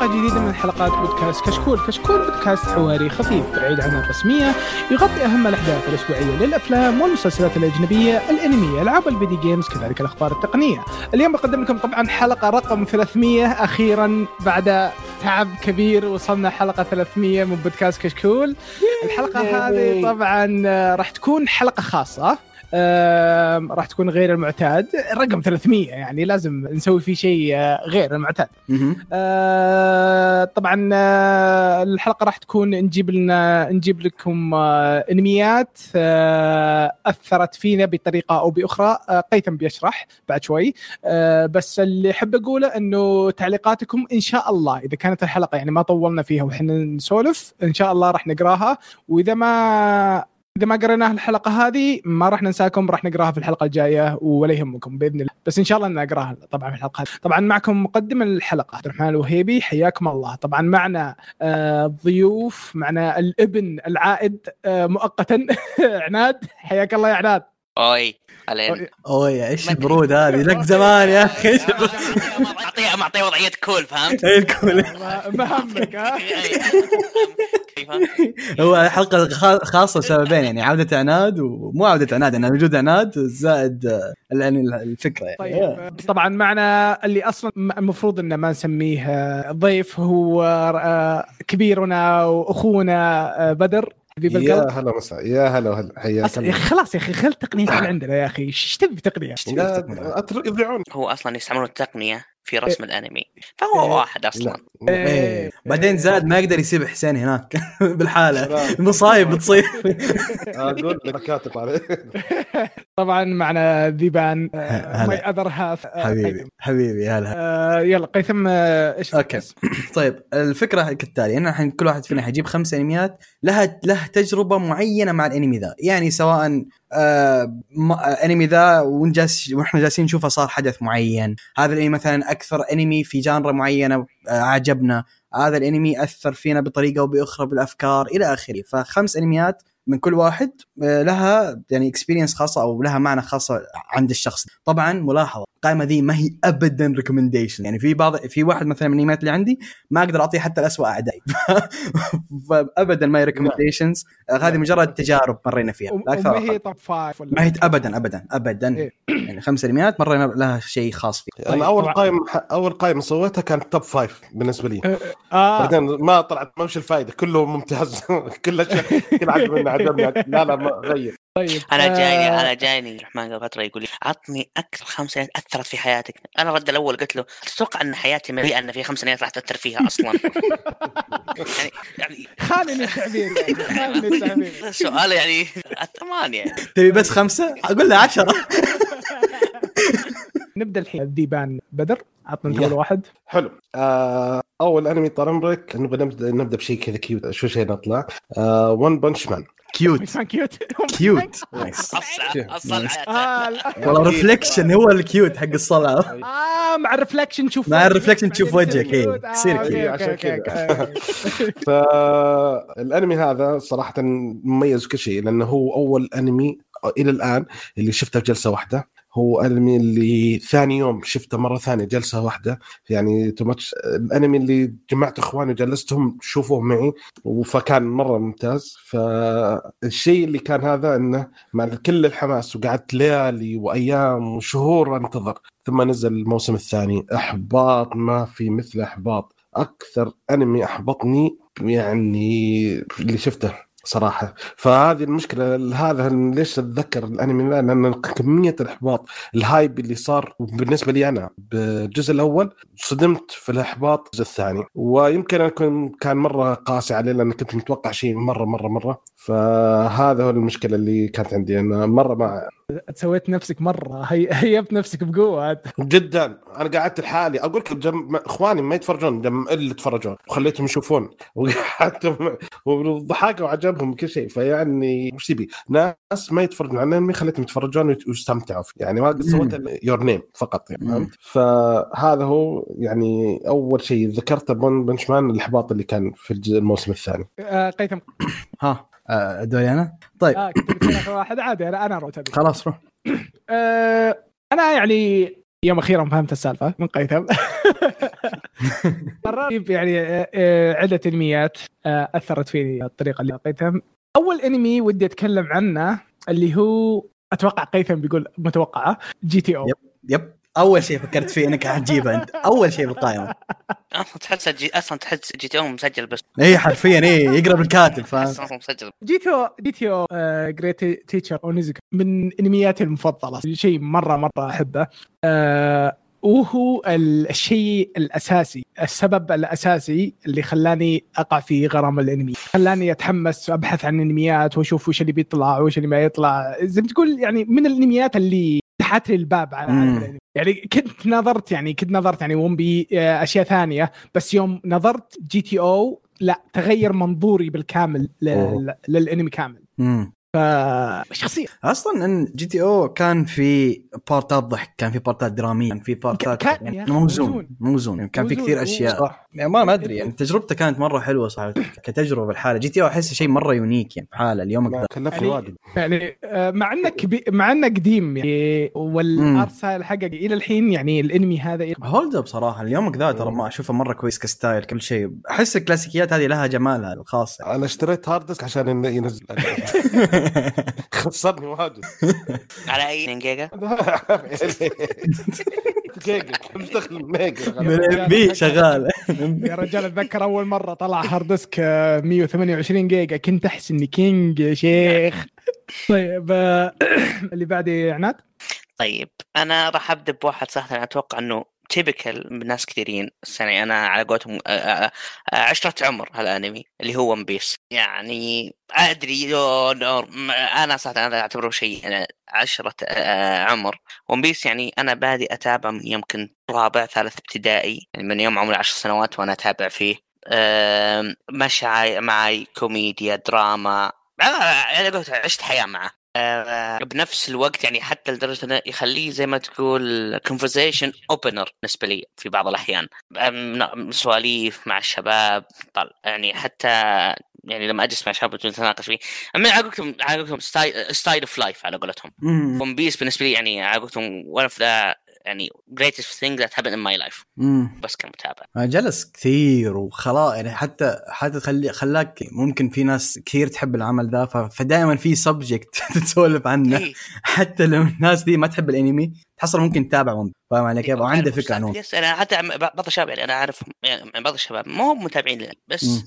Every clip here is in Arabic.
حلقة جديدة من حلقات بودكاست كشكول. كشكول بودكاست حواري خفيف بعيد عن الرسمية يغطي أهم الأحداث الأسبوعية للأفلام والمسلسلات الأجنبية الأنمية ألعاب الفيديو جيمز كذلك الأخبار التقنية. اليوم بقدم لكم طبعا حلقة رقم 300 أخيرا بعد تعب كبير وصلنا حلقة 300 من بودكاست كشكول. الحلقة هذه طبعا راح تكون حلقة خاصة. راح تكون غير المعتاد. رقم 300 يعني لازم نسوي فيه شيء آه، غير المعتاد. آه، طبعا آه، الحلقة راح تكون نجيب لنا نجيب لكم انميات أثرت فينا بطريقة أو بأخرى. قيثم بيشرح بعد شوي. بس اللي أحب أقوله إنه تعليقاتكم إن شاء الله إذا كانت الحلقة يعني ما طولنا فيها وحنا نسولف إن شاء الله راح نقراها. وإذا ما إذا ما قريناها الحلقة هذه ما راح ننساكم راح نقراها في الحلقة الجاية ولا يهمكم بإذن الله. بس إن شاء الله نقراها طبعا في الحلقة. طبعا معكم مقدم الحلقة عبد الرحمن الوهيبي حياكم الله. طبعا معنا آه، ضيوف معنا الابن العائد آه، مؤقتا. عناد حياك الله يا عناد. اوي علينا اوه إيش البرود هذه لك زمان يا أخي إيش البرود؟ معطيه معطيه وضعيه cool فهمت؟ إيه الكل. ما همك ها هو حلقه خا- خاصه لسببين يعني عوده عناد ومو عوده عناد يعني وجود عناد زائد آه، يعني الفكرة يعني طيب طبعا معنا اللي أصلا م- المفروض انه ما نسميه آه، ضيف هو آه، كبيرنا واخونا آه، بدر حبيب يا هلا وسهلا. يا هلا وهلا. حياك يا أخي خلاص يا أخي خل التقنية اللي عندنا يا أخي. إيش تبي تقنية؟ يضيعون. هو أصلا يستعملون التقنية في رسم الأنمي فهو إيه. واحد أصلا. لا. إيه. بعدين زاد ما يقدر يسيب حسين هناك بالحالة. مصايب بتصير. أقول لك كاتب عليه. طبعا معنا ذيبان هلا. my other half حبيبي حبيبي هلا. آه، يلا قيثم آه، إيش أوكي. طيب الفكرة كالتالي إن الحين كل واحد فينا حيجيب خمس أنميات لها له تجربة معينة مع الأنمي ذا. يعني سواء آه م- آه، انمي ذا ونجالس وإحنا جالسين نشوفه صار حدث معين. هذا الانمي مثلا أكثر انمي في genre معينة آه عجبنا. هذا الانمي أثر فينا بطريقة أو بأخرى بالأفكار إلى آخره. فخمس انميات من كل واحد لها يعني experience خاصة أو لها معنى خاصة عند الشخص. طبعا ملاحظة القائمة ذي ما هي ابدا recommendation يعني في بعض في واحد مثلا من الانميات اللي عندي ما أقدر أعطيه حتى لاسوء اعدائي فابدا ما هي recommendations هذه مجرد تجارب مرينا فيها. لا أكثر ما هي. top five ولا ما هي ابدا ابدا ابدا. إيه. يعني خمس انميات مرينا لها شيء خاص فيه طيب، أنا أول طبعاً. قائمة أول قائمة سويتها كانت top five بالنسبة لي. آه. بعدين ما طلعت ما وش الفائده كله ممتاز. كل شيء كل عجبني عجبني لا لا ما غير. طيب أنا جايني آه، أنا جايني الرحمن قبل فترة يقول لي عطني أكثر خمس سنوات أثرت في حياتك. أنا الرد الأول قلت له تتوقع أن حياتي مليئة أن في خمس سنوات راح تأثر فيها أصلا. يعني يعني خالني التعبير يعني، خالني التعبير. السؤال يعني ثمانيه تبي بس خمسة؟ أقول له عشرة. نبدأ الحين. ذيبان بدر عطنا أنت. أول واحد. حلو. آه أول أنمي طال عمرك نبغى نبدا نبدأ بشيء كذا cute شو شيء نطلع. One Punch Man cute cute cute nice الصلعة آه. والله reflection هو ال cute حق الصلعة آه مع ال reflection تشوف مع وجهك. ال reflection تشوف وجهك،. cute. آه، يصير cute. عشان كذا. فالانمي هذا صراحة مميز كل شيء لأنه هو أول أنمي إلى الآن اللي شفته في جلسة واحدة هو أنمي اللي ثاني يوم شفته مرة ثانية جلسة واحدة. يعني تو ماتش الانمي اللي جمعت إخواني وجلستهم شوفوه معي فكان مرة ممتاز. فالشيء اللي كان هذا إنه مع كل الحماس وقعدت ليالي وأيام وشهور أنتظر. ثم نزل الموسم الثاني. أحباط ما في مثل أحباط. أكثر أنمي أحبطني يعني اللي شفته. صراحة. فهذه المشكلة هذا ليش أتذكر الأنمي؟ لأن كمية الإحباط ال hype اللي صار بالنسبة لي أنا بالجزء الأول صدمت في الإحباط الجزء الثاني. ويمكن اكون كان مرة قاسي عليه لأن كنت متوقع شيء مرة مرة مرة. فهذا هو المشكلة اللي كانت عندي. أنا مرة ما سويت نفسك مرة. هي... هيبت نفسك بقوة جدا. أنا قعدت لحالي. أقول لك جم... إخواني ما يتفرجون جم اللي يتفرجون وخليتهم يشوفون. وقعدت وضحكوا وعجبهم كل شيء. فيعني وش تبي؟ ناس ما يتفرجون على الأنمي خليتهم يتفرجون ويستمتعوا فيه. يعني ما سويت Your Name فقط يعني. فهمت؟ فهذا هو يعني أول شيء ذكرته ب One Punch Man الإحباط اللي كان في الموسم الثاني. آه قيثم. ها. دوري أنا طيب. آه كنت واحد. عادي أنا أنا هذه خلاص روح. آه أنا يعني يوم أخيرا فهمت السالفة من قيثم. قررت يعني آه، آه، عدة أنميات آه، أثرت فيني الطريقة اللي لقيتها أول أنمي ودي أتكلم عنه اللي هو أتوقع قيثم بيقول متوقعة جي تي أو. يب. يب. أول شيء فكرت فيه إنك حتجيبه أنت. أول شيء بالقائمه أصلا تحس جي... أصلا تحس جي تي أو مسجل بس. اي حرفيا اي يقرب الكاتب فاهم؟ أصلا مسجل. جي تي أو جي تي أو Great Teacher Onizuka من أنمياتي المفضلة. شيء مرة مرة أحبه. آه، وهو ال- الشيء الأساسي السبب الأساسي اللي خلاني أقع في غرام الأنمي. خلاني أتحمس وأبحث عن أنميات وأشوف وش اللي بيطلع وش اللي ما يطلع. زي ما تقول يعني من الأنميات اللي فتحت لي الباب على. الأنمي يعني كنت نظرت يعني كنت نظرت يعني ون بيس آه، أشياء ثانية بس يوم نظرت جي تي أو لا تغير منظوري بالكامل للأنمي كامل مم. فشخصية. أصلا إن جي تي أو كان في بارتات ضحك كان في بارتات درامية كان في بارتات كان- أخي موزون. موزون. يعني كان في موزون. كثير أشياء. صح. يعني ما ما أدري يعني تجربته كانت مرة حلوة صراحة كتجربة بالحاله جي تي أو أحسه شيء مرة unique يعني بحاله اليوم. كلفني يعني- واجد يعني آه، مع إنه كبير مع إنه قديم يعني وال art style حقه إلى الحين يعني الأنمي هذا hold up صراحة اليوم ذا ترى ما أشوفه مرة كويس ك style كل شيء. أحس الكلاسيكيات هذه لها جمالها الخاص أنا اشتريت hard disk عشان إنه ينزل. خسرني واجد. على اي 2 جيجا؟ جيجا كم دخل ميجا من MB شغال. يا رجال أتذكر أول مرة طلع hard disk آه، 128 جيجا. كنت أحس إني king يا شيخ. طيب آه، اللي بعدي عناد؟ طيب أنا راح أبدأ بواحد سهل. أنا أتوقع إنه typical ناس كثيرين يعني أنا على قولتهم عشرة عمر هالأنمي اللي هو ون بيس يعني أدري أنا صراحة أنا أعتبره شيء أنا عشرة عمر. ون بيس يعني أنا بادي أتابع من يمكن رابع ثالث ابتدائي يعني من يوم عمري عشر سنوات وأنا أتابع فيه. مشى معي كوميديا دراما أنا قلت عشت حياة معه. بنفس الوقت يعني حتى لدرجة إنه يخليه زي ما تقول conversation opener بالنسبة لي في بعض الأحيان أم- سواليف مع الشباب طل يعني حتى يعني لما أجلس مع شباب نتناقش فيه من على قولتهم على قولتهم style of life على قولتهم. ون بيس بالنسبة لي يعني على قولتهم one of the يعني greatest thing that happened in my life مم. بس كمتابع جلس كثير وخلاص يعني حتى حتى تخلي خلاك ممكن في ناس كثير تحب العمل ذا فدائما في subject تتسولف عنه إيه. حتى لو الناس دي ما تحب الانمي تحصل ممكن تتابع ون فاهم علي كيف؟ وعنده فكرة عنه. yes أنا حتى بعض الشباب يعني أنا أعرف يعني بعض الشباب ما هم متابعين لي بس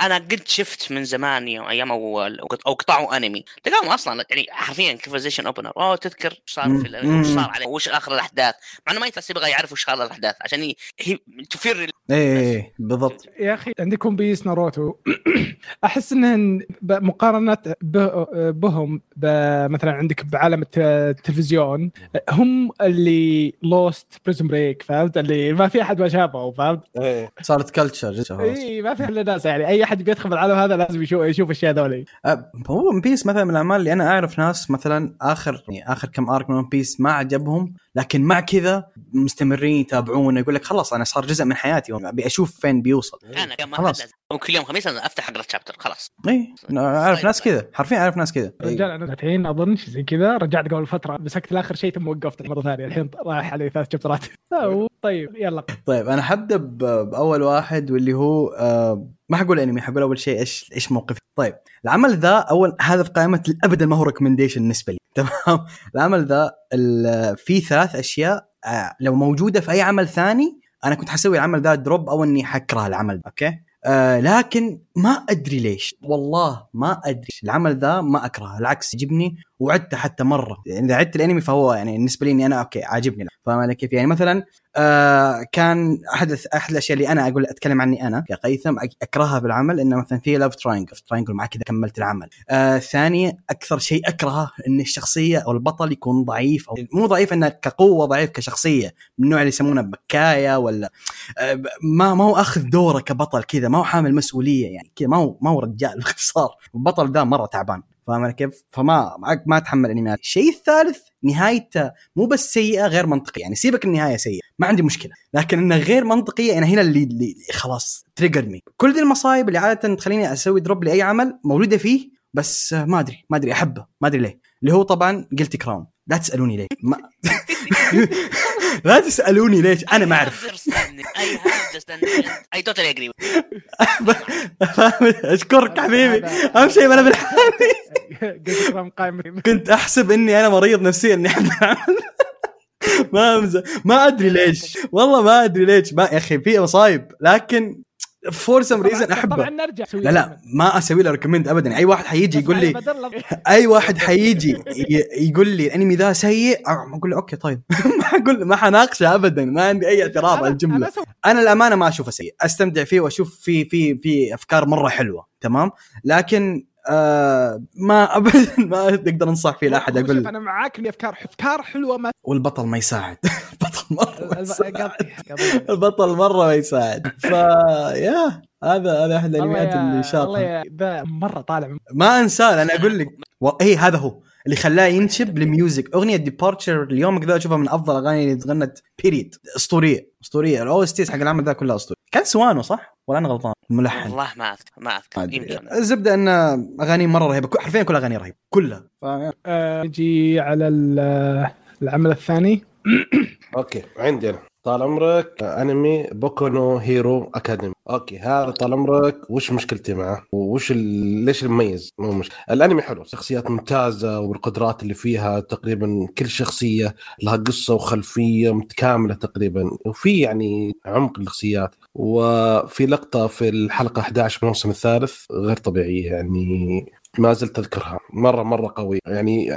أنا قد شفت من زمان يوم أيام اول أو قطعوا أنمي. تلقاهم أصلا يعني حرفيا conversation opener أوه تذكر إيش صار في ال- مم. وش صار عليه؟ وش آخر الأحداث؟ مع إنه ما يتحس يبغى يعرف وش آخر الأحداث عشان هي تفير إيه إيه بالضبط. يا أخي عندك ون بيس ناروتو. أحس إنهن ب- مقارنة بهم ب- مثلا عندك بعالم الت- التلفزيون هم اللي لوست Prison Break فهمت؟ اللي ما في أحد ما شافه فهمت؟ إيه. صارت culture اي ما في الا ناس يعني. أي أحد بيدخل بالعالم هذا لازم يشوف يشوف الاشياء ذولي أه، هو ون بيس مثلا من الأعمال اللي أنا أعرف ناس مثلا اخر يعني آخر كم arc من ون بيس ما عجبهم لكن مع كذا مستمرين يتابعونه يقول لك خلاص أنا صار جزء من حياتي أبي أشوف فين بيوصل. أنا خلاص. وكل يوم خميس أنا أفتح أقرأ ال chapter خلاص. اي أنا أعرف ناس كذا حرفيا أعرف ناس كذا. رجال أنا الحين أظن شيء زي كذا. رجعت قبل فترة مسكت لاخر شيء ثم وقفت مرة ثانية. الحين رايح علي ثلاث chapter ات طيب يلا. طيب أنا حبدا ب- بأول واحد واللي هو آه ما حقول أنمي حقول أول شيء إيش إيش موقفي طيب العمل ذا أول هذا في قائمة ابدا ما هو recommendation بالنسبة لي. تمام؟ العمل ذا في ثلاث أشياء آه لو موجودة في أي عمل ثاني أنا كنت حسوي العمل ذا drop أو إني حكره العمل ذا أوكي؟ آه لكن ما أدري ليش. والله ما أدري. العمل ذا ما أكرهه العكس يعجبني وعدته حتى مرة. يعني إذا عدت الأنمي فهو يعني بالنسبة لي إني أنا أوكي عاجبني فاهم علي كيف؟ يعني مثلا آه كان احد أحد الأشياء اللي أنا أقول أتكلم عني أنا كقيثم أكرهها بالعمل إنه مثلا في love triangle triangle مع كذا كملت العمل. آه ثاني أكثر شيء أكرهه إن الشخصية أو البطل يكون ضعيف أو مو ضعيف إنه كقوة ضعيف كشخصية من النوع اللي يسمونه بكاية ولا آه ما ما هو أخذ دوره كبطل كذا ما هو حامل مسؤولية يعني كذا ما هو ما هو رجال باختصار. البطل ذا مرة تعبان فاهم كيف؟ فما ما- ما أتحمل انميات، الشيء الثالث نهايته مو بس سيئة غير منطقية، يعني سيبك النهاية سيئة، ما عندي مشكلة، لكن انها غير منطقية يعني هنا اللي, اللي خلاص trigger me، كل ذي المصايب اللي عادة تخليني أسوي drop لأي عمل موجوده فيه بس ما أدري ما أدري أحبه، ما أدري ليه، اللي هو طبعا قيلتي كراون، لا تسألوني ليش. ما لا تسألوني ليش. أنا ما أعرف. I totally agree. أشكرك حبيبي. أهم شيء أنا بالحالي. كنت أحسب إني أنا مريض نفسيا إني أحب. ما أمزح. ما أدري ليش. والله ما أدري ليش. ما يا أخي في مصايب لكن for some reason طبعا أحبه. نرجع. لا لا ما أسوي له recommend ابدا. أي واحد حيجي يقول لي أي واحد حيجي يقول لي الأنمي ذا سيء أقول له okay طيب. ما أقول ما حناقشه ابدا. ما عندي أي اعتراض على الجملة. أنا الأمانة ما أشوفه سيء. أستمتع فيه وأشوف فيه في في أفكار مرة حلوة. تمام؟ لكن آه ما ابدا ما أقدر أنصح فيه لأحد أقول أنا معاك ان أفكار أفكار حلوة ما والبطل ما يساعد. البطل مرة ما يساعد. البطل مرة ما يساعد. ف يا هذا هذا أحد الانميات يا- اللي شاطر ذا مرة طالع ما أنساه أنا أقول لك و... اي هذا هو اللي خلاه ينشب ل music. أغنية Departure اليوم كذا أشوفها من أفضل الاغاني اللي تغنت period أسطورية أسطورية. ال OSTs حق العمل ذا كلها اسطوري كان سوانو صح؟ ولا أنا غلطان؟ الملحن. والله ما أذكر ما أذكر. يمكن. الزبدة إن أغاني مرة رهيبة كل- حرفيا كل أغاني رهيبة كلها. ف... آه، نجي على ال- العمل الثاني. okay عندي أنا. طال عمرك أنمي Boku no Hero Academia. Okay هذا طال عمرك وش مشكلتي معه؟ وش ال... ليش المميز؟ مو مش الأنمي حلو شخصيات ممتازة والقدرات اللي فيها تقريبا كل شخصية لها قصة وخلفية متكاملة تقريبا وفي يعني عمق الشخصيات وفي لقطة في الحلقة 11 من الموسم الثالث غير طبيعية يعني ما زلت أذكرها. مرة مرة قوي يعني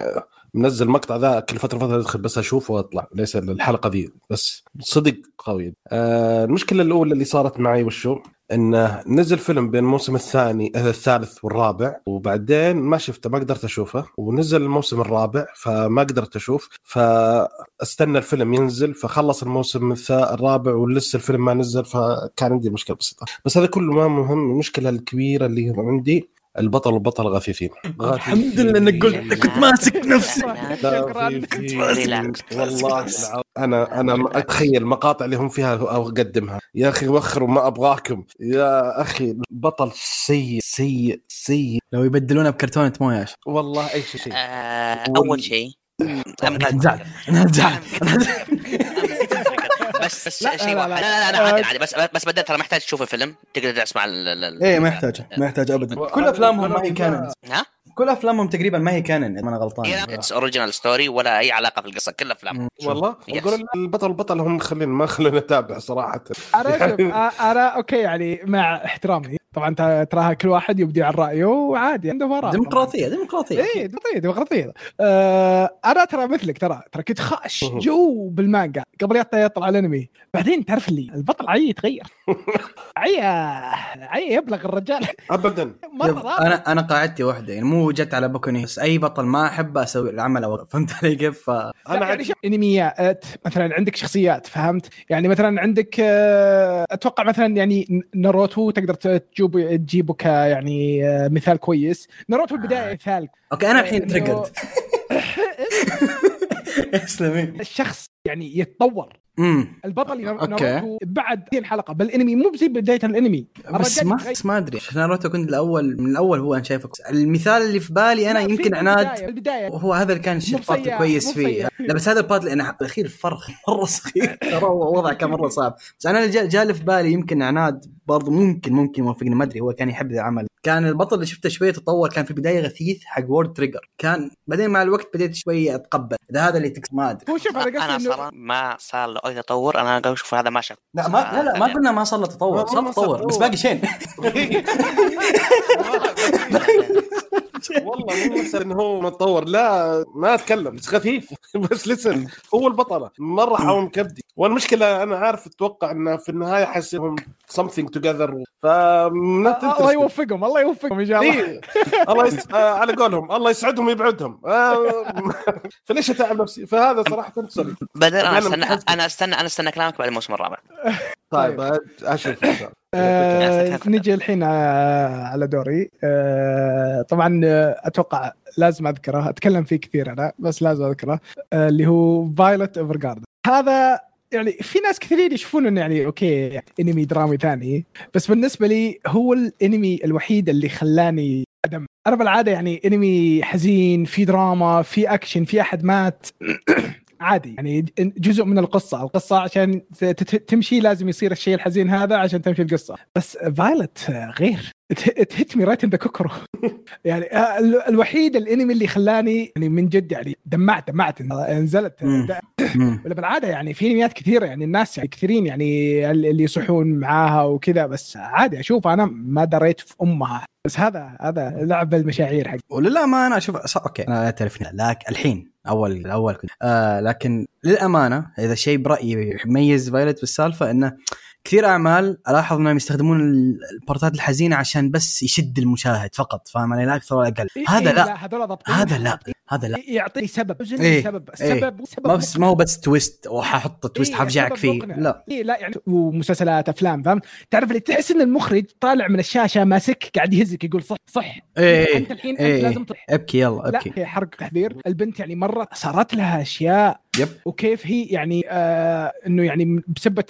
منزل مقطع ذا كل فترة فتره أدخل بس أشوفه وأطلع ليس الحلقة ذي بس صدق قوي. آه المشكلة الأولى اللي صارت معي وشو؟ انه نزل فيلم بين الموسم الثاني آه، الثالث والرابع وبعدين ما شفته ما قدرت أشوفه ونزل الموسم الرابع فما قدرت أشوف فاستنى الفيلم ينزل فخلص الموسم الرابع ولسه الفيلم ما نزل فكان عندي مشكلة بسيطة. بس هذا كله ما مهم المشكلة الكبيرة اللي عندي البطل والبطل غثيثين الحمد لله إنك قلت كنت ماسك نفسي شكراً. في ريلاكس. والله العظيم. أنا أنا أتخيل المقاطع اللي هم فيها أو أقدمها. يا أخي وخروا ما أبغاكم. يا أخي بطل سيء سيء سيء. لو يبدلونها بكرتونة موية والله أي شيء آه، أول شيء أنا زعل أنا زعل بس بس لا، شيء لا، واحد. لا. لا لا لا عادي عادي بس بس بدأت ترى محتاج تشوف الفيلم تقدر تسمع ال- ال- ال- إيه ما يحتاج ما يحتاج ابدا كل أفلامهم ما هي canon ها؟ كل أفلامهم تقريبا ما هي canon إذا أنا غلطان. It's original story ولا أي علاقة في القصة كل أفلام. والله Yes. أقول البطل البطل هم خلينا ما خلونا نتابع صراحة. أنا آه، أنا أوكي يعني مع احترامي. طبعا تراها كل واحد يبدي عن رأيه وعادي عنده اراء ديمقراطية ديمقراطية. إيه ديمقراطية ديمقراطية. آه أنا ترى مثلك ترى ترى كنت خاش جو بالمانجا قبل حتى يطلع الأنمي. بعدين تعرف لي البطل عي يتغير. عي عي يبلغ الرجال. ابدا. مرة. أنا أنا قاعدتي واحدة يعني مو جت على بوكوني بس أي بطل ما احبه أسوي العمل اوقف فهمت علي كيف؟ ف... أنا يعني أنميات مثلا عندك شخصيات فهمت؟ يعني مثلا عندك آه، أتوقع مثلا يعني ناروتو تقدر تجيب تجيبه ك يعني آه، مثال كويس. ناروتو البداية مثال. أوكي أنا الحين ترقد اسلمي الشخص يعني يتطور. امم البطل. ناروتو بعد 200 حلقه بالانمي مو زي بداية الانمي. بس ما. بس ما أدري. عشان ناروتو كنت الأول من الأول هو أنا شايفه المثال اللي في بالي أنا يمكن البداية- عناد البداية. وهو هذا اللي كان الشيء البارت كويس فيه. لا بس هذا البارت لأنه بالاخير فرخ مره صغير. ترى هو وضعه كان مرة صعب. بس أنا اللي جا- جالي في بالي يمكن عناد برضو ممكن ممكن يوافقني ما أدري هو كان يحب ذا العمل. كان البطل اللي شفته شوية تطور كان في البدايه غثيث حق World Trigger كان بعدين مع الوقت بديت شوية أتقبل. إذا هذا اللي تقصد ما أدري. هو شوف أنا قصدي إنه صراحة ما صار له أي تطور. أنا قاعد أشوف هذا ما شاف لا ما لا لا ما قلنا ما صار له تطور. صار تطور. بس. باقي شيء. والله مو مسألة إنه هو متطور لا ما أتكلم. بس خفيف. بس لسن هو البطلة. مرة حاوم كبدي والمشكلة أنا عارف أتوقع إنه في النهاية حيصيرهم something together. فما الله يوفقهم الله يوفقهم ان شاء الله. الله يس... آه على قولهم. الله يسعدهم ويبعدهم. آه فليش أتعب نفسي؟ فهذا صراحة sorry بعدين أنا أنا أستنى. أنا أستنى أنا أستنى كلامك بعد الموسم الرابع. طيب آه، أشوف. آه، نجي الحين على دوري. آه، طبعا أتوقع لازم أذكره. أتكلم فيه كثير أنا بس لازم أذكره. آه، اللي هو Violet Evergarden هذا يعني في ناس كثيرين يشوفون إنه يعني okay أنمي درامي ثاني. بس بالنسبة لي هو الأنمي الوحيد اللي خلاني دم أنا بالعادة يعني أنمي حزين في دراما في أكشن في أحد مات. عادي. يعني جزء من القصة. القصة عشان تمشي لازم يصير الشيء الحزين هذا عشان تمشي القصة. بس Violet غير. It hit me right in the kokoro يعني آه، ال- الوحيد الانمي اللي خلاني يعني من جد يعني دمعت دمعت نزلت بالعادة يعني في انميات كثيرة يعني الناس يعني كثيرين يعني اللي يصيحون معاها وكذا. بس عادي أشوف أنا ما دريت في أمها. بس هذا هذا لعب المشاعير حق وللامانه أشوف صح okay أنا تعرفني لكن الحين أول الأول كنت آه لكن للأمانة إذا شيء برأيي يميز Violet بالسالفة إنه كثير أعمال ألاحظ إنهم يستخدمون ال- البارتات الحزينة عشان بس يشد المشاهد فقط فاهم علي؟ لا أكثر ولا أقل. هذا لا. هذول ضبطين هذا لا. هذا لا. يعطي سبب. حزن إيه، سبب. إيه. سبب ما بس ما هو بس twist وححط twist إيه، حفجعك سبب فيه. لا. إيه لا يعني ومسلسلات أفلام فهمت تعرف اللي تحس إن المخرج طالع من الشاشة ماسك قاعد يهزك يقول صيح صيح. إيه، أنت الحين إيه، انت لازم تصيح أبكي يلا لا أبكي. هي حرق تحذير البنت يعني مرة صارت لها أشياء yep وكيف هي يعني آه إنه يعني بسبه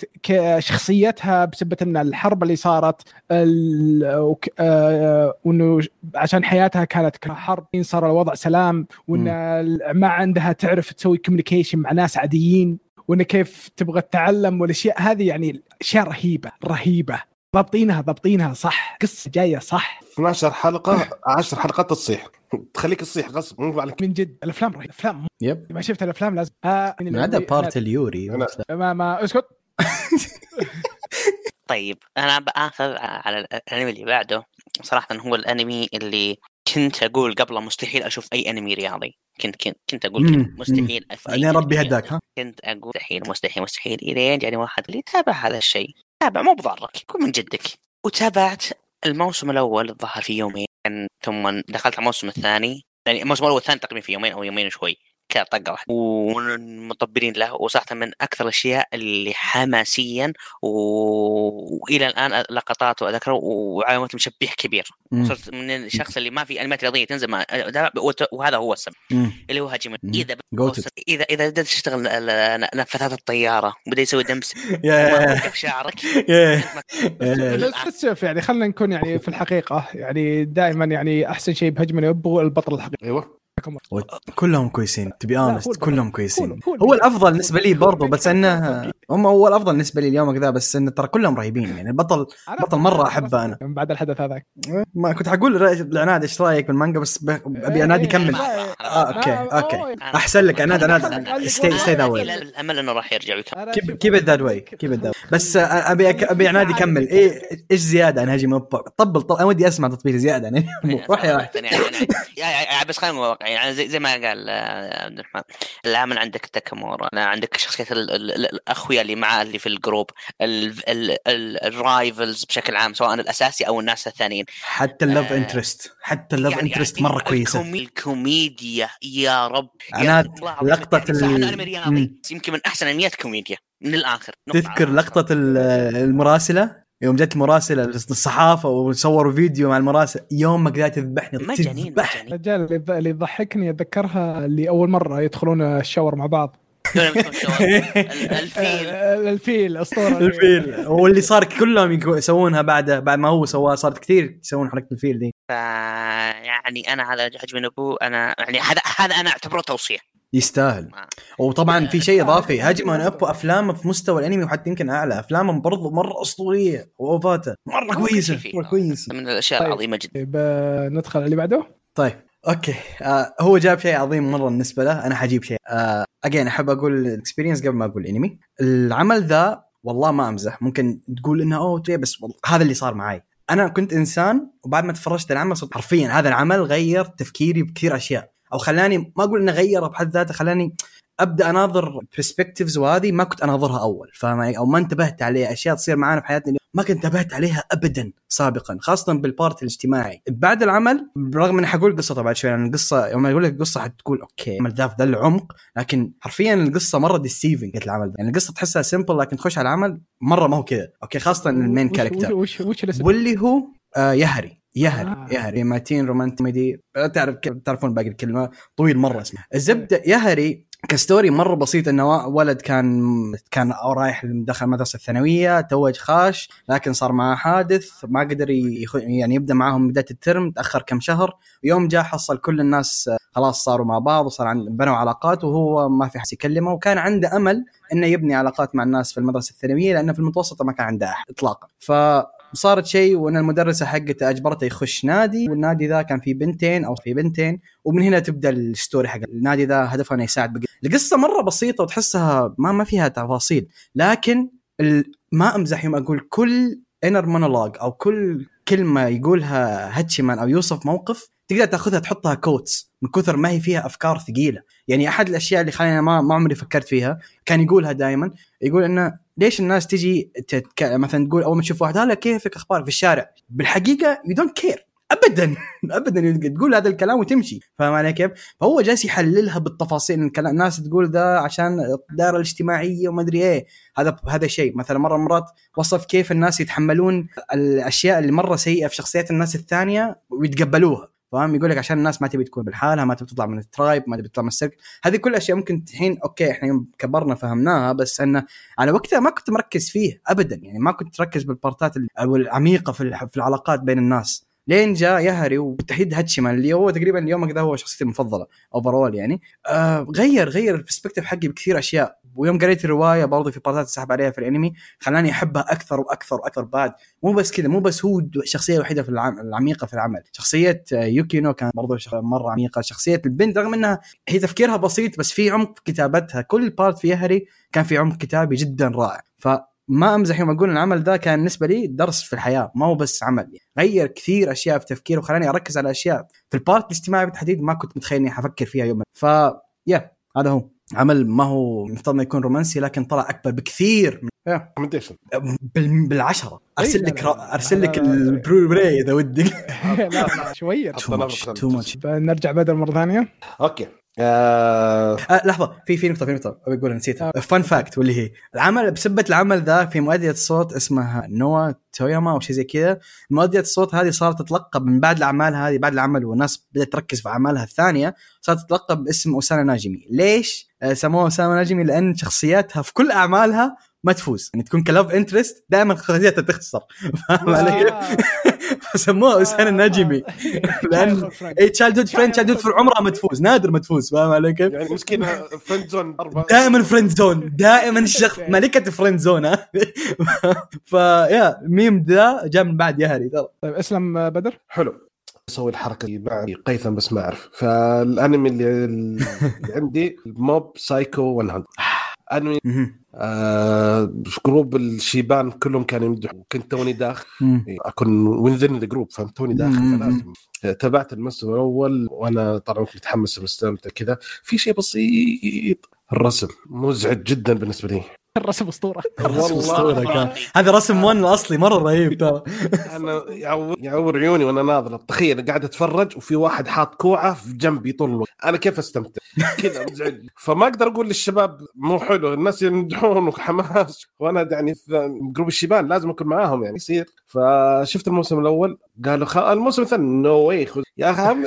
شخصيتها بسبه ان الحرب اللي صارت آه وإنه عشان حياتها كانت كحرب صار الوضع سلام وإن ما عندها تعرف تسوي communication مع ناس عاديين وان كيف تبغى تتعلم والأشياء هذه يعني أشياء رهيبة رهيبة. ضابطينها ضابطينها صح. قصة جاية صح. 12 حلقة 10 حلقات تصيح. تخليك تصيح غصب مو عليك. من جد الأفلام رهيبة الأفلام. yep. ما شفت الأفلام لازم. آه ما عدا part ال yuri. أنا- ما ما اسكت. طيب أنا بآخذ على الأنمي اللي بعده. صراحة هو الأنمي اللي كنت أقول قبله مستحيل أشوف أي أنمي رياضي. كنت كنت كنت أقول كذا مستحيل. أشوف أي ربي هداك ها؟ كنت أقول مستحيل مستحيل مستحيل. إلين جاني واحد اللي تابع هذا الشيء. تابع مو بضارك كن من جدك. وتابعت الموسم الأول الظاهر في يومين ثم دخلت على الموسم الثاني يعني الموسم الأول والثاني تقريبا في يومين أو يومين وشوي. كذا طقة واحدة. ومطبرين له وصراحة من أكثر الأشياء اللي حماسيا و... وإلى الآن لقطاته أذكره وعلامه مشبيح كبير. مم. صرت من الشخص اللي ما في انميات رياضية تنزل ما وهذا هو السبب. مم. اللي هو هاجم. إذا إذا إذا بدأت تشتغل نفاثات الطيارة وبدأ يسوي دمس. شعرك. شوف يعني خلينا نكون يعني في الحقيقة يعني دائما يعني أحسن شيء بهجم يب هو البطل الحقيقي. أيوه. كلهم كويسين تبي هو اونست. كلهم. كويسين. هو-. الأفضل بالنسبة لي برضو. بس إنه هم هو الأفضل بالنسبة لي اليوم كذا بس إنه ترى كلهم رهيبين يعني البطل بطل مرة أحبه أنا. من بعد الحدث هذاك. ما كنت حقول العناد إيش رأيك بالمانجا؟ بس ب- أبي عناد إيه، يكمل. إيه، آه أوكي آه، أوكي. أوه. أحسن لك عناد عناد ستي ستي ذا واي الأمل إنه راح يرجع كيب كيب ذات واي كيب ذات بس آه، أبي أبي عناد يكمل. إيه إيش زيادة؟ عن هاجم طبل طبل أنا ودي أسمع تطبيل زيادة. عن روح يا واحد يعني يعني- يعني بس خلينا نكون واقعيين يعني زي, زي ما قال آه، عبد الرحمن العمل عندك تاكامورا عندك ال- الأخويا اللي معاه اللي في الجروب ال- ال- ال- الرايفلز بشكل عام سواء الأساسي أو الناس الثانيين. حتى ال love آه، interest حتى ال love يعني- interest يعني مرة كويسة. الكومي- الكوميديا يا رب العظيم. لقطة يعني ال-. يمكن من أحسن انميات كوميديا من الآخر. تذكر لقطة ال- المراسلة؟ يوم جت مراسله الصحافه وصوروا فيديو مع المراسل يوم ما قدرت تذبحني مجانين مجانين الرجال اللي يض- اللي يضحكني أتذكرها اللي أول مرة يدخلون ال shower مع بعض. الفيل. الفيل أسطورة الفيل. واللي صار كلهم يسوونها بعد بعد ما هو سواها صارت كثير يسوون حركة الفيل دي. يعني أنا هذا حجم نبو أنا يعني هذا هذا أنا أعتبره توصية. يستاهل. وطبعا في شيء إضافي. هاجم ان أبو افلامه في مستوى الأنمي وحتى يمكن أعلى. افلامه برضو مرة أسطورية. واوفاته مرة كويسة. مرة كويسة. من الأشياء طيب. العظيمة جدا. طيب آه، ندخل على اللي بعده. طيب. أوكي. آه هو جاب شيء عظيم مرة بالنسبة له. أنا حجيب شيء. آه اجين أحب أقول الاكسبيرينس قبل ما أقول انمي العمل ذا والله ما أمزح. ممكن تقول إنه أوه بس والله هذا اللي صار معي أنا كنت إنسان وبعد ما تفرجت العمل صرت حرفيا هذا العمل غير تفكيري بكثير أشياء. أو خلاني ما أقول انه غير بحد ذاته خلاني أبدأ أناظر perspectives وهذه ما كنت أناظرها أول فاهم؟ أو ما انتبهت عليها أشياء تصير معانا في حياتنا ما كنت انتبهت عليها ابدا سابقا خاصة بال part الاجتماعي. بعد العمل برغم إني حقول قصته بعد شوي لأن القصة يوم أقول لك القصة حتقول okay العمل ذا في ذا العمق لكن حرفيا القصة مرة deceiving العمل ذا يعني القصة تحسها simple لكن تخش على العمل مرة ما هو كذا okay خاصة ال main character؟ واللي هو آه أوريغايرو أوريغايرو آه. أوريغايرو my teen romantic comedy. تعرف تعرفون باقي الكلمة؟ طويل مرة اسمه. الزبدة أوريغايرو ك story مرة بسيط إنه ولد كان كان رايح دخل المدرسة الثانوية توج خاش لكن صار معاه حادث ما قدر يخ... يعني يبدأ معاهم بداية ال term تأخر كم شهر يوم جاء حصل كل الناس خلاص صاروا مع بعض وصار عند بنوا علاقات وهو ما في حد يكلمه وكان عنده أمل إنه يبني علاقات مع الناس في المدرسة الثانوية لأنه في المتوسطة ما كان عنده أحد اطلاقا. ف صارت شيء وإن المدرسة حقته أجبرته يخش نادي والنادي ذا كان فيه بنتين أو في بنتين ومن هنا تبدأ ال story حق النادي ذا هدفها إنه يساعد بقى. القصة مرة بسيطة وتحسها ما ما فيها تفاصيل لكن. ما أمزح يوم أقول كل inner monologue أو كل كلمة يقولها هاتشيمان أو يوصف موقف تقدر تأخذها تحطها quotes من كثر ما هي فيها أفكار ثقيلة يعني أحد الأشياء اللي خلينا ما ما عمري فكرت فيها كان يقولها دائما يقول إنه ليش الناس تجي تتك... مثلا تقول أول ما تشوف واحد هلا كيفك؟ أخبارك؟ في الشارع. بالحقيقة you don't care ابدا. ابدا. تقول هذا الكلام وتمشي. فاهم علي كيف؟ فهو جالس يحللها بالتفاصيل. الكلام الناس تقول ذا عشان الدائرة الاجتماعية وما أدري إيه. هذا هذا شيء. مثلا مرة مرات وصف كيف الناس يتحملون الأشياء اللي مرة سيئة في شخصيات الناس الثانية ويتقبلوها. فاهم؟ يقول لك عشان الناس ما تبي تكون بالحالها ما تبي تطلع من ال tribe ما تبي تطلع من ال circle هذه كل أشياء ممكن الحين okay إحنا يوم كبرنا فهمناها بس انه على وقتها ما كنت مركز فيه ابدا. يعني ما كنت مركز بال part ات العميقة في العلاقات بين الناس. لين جاء يهري وبالتحديد هاتشيمان اللي هو تقريبا اليوم ذا هو شخصيتي المفضلة overall يعني. آه غير غير ال perspective حقي بكثير أشياء. ويوم قريت الرواية برضه في part ات تسحب عليها في الأنمي خلاني أحبها أكثر وأكثر وأكثر بعد. مو بس كذا مو بس هو الشخصيه الوحيده في العم... العميقة في العمل. شخصية يوكينو كان برضه مرة عميقة. شخصية البنت رغم إنها هي تفكيرها بسيط بس في عمق كتابتها. كل part في أوريغايرو كان في عمق كتابي جدا رائع. ف ما أمزح يوم أقول العمل ذا كان بالنسبة لي درس في الحياة ما هو بس عمل. غير كثير أشياء في تفكيري وخلاني أركز على أشياء. في ال part الاجتماعي بالتحديد ما كنت متخيل إني حفكر فيها يوم ف يا هذا هو. عمل ما هو مفترض إنه يكون رومانسي لكن طلع أكبر بكثير من recommendation بال... بالعشرة. أرسل لك أرسل لك. البلوراي إذا ودك. لا شوية. too much too much نرجع بدل مرة ثانية. okay. آه آه لحظة في في نقطة في نقطة أبي أقولها نسيتها. fun fact واللي هي العمل بسبة العمل ذا في مؤدية صوت اسمها نوا توياما أو شيء زي كذا مؤدية الصوت هذه صارت تتلقب من بعد الأعمال هذه بعد العمل والناس بدأت تركز في أعمالها الثانية صارت تتلقب باسم osananajimi. ليش؟ آه، سموها osananajimi؟ لأن شخصياتها في كل أعمالها ما تفوز. يعني تكون ك love interest دائما شخصيتها تخسر فاهم علي؟ فسموها osananajimi لأن اي childhood friend childhood عمرها ما تفوز. نادر ما تفوز. فاهم علي كيف؟ يعني مسكينه friend zone دائما friend zone دائما الشخص ملكة friend zone ها؟ فيا ميم ذا جاء من بعد يهري ترى. طيب اسلم آه، بدر. حلو. أسوي الحركة دي مع قيثم بس ما أعرف. فالأنمي اللي, اللي عندي موب سايكو 100 أنمي. آه group الشيبان كلهم كانوا يمدحوا كنت توني داخل. مم. أكون within ال group فهمت؟ توني داخل تابعت الموسم الأول وأنا طبعا كنت متحمس ومستمتع كذا. في شيء بسيط. الرسم مزعج جدا بالنسبة لي. الرسم أسطورة. كان. هذا رسم ONE الاصلي مرة رهيب ترى. أنا يعور, يعور عيوني وأنا ناظر. تخيل قاعد أتفرج وفي واحد حاط كوعة في جنبي طول الوقت. أنا كيف أستمتع؟ كذا مزعج فما أقدر أقول للشباب مو حلو. الناس يمدحون وحماس. وأنا يعني في group الشيبان لازم أكون معاهم يعني. يصير فشفت الموسم الأول قالوا خ... الموسم الثاني no way خذ يا أخي هم-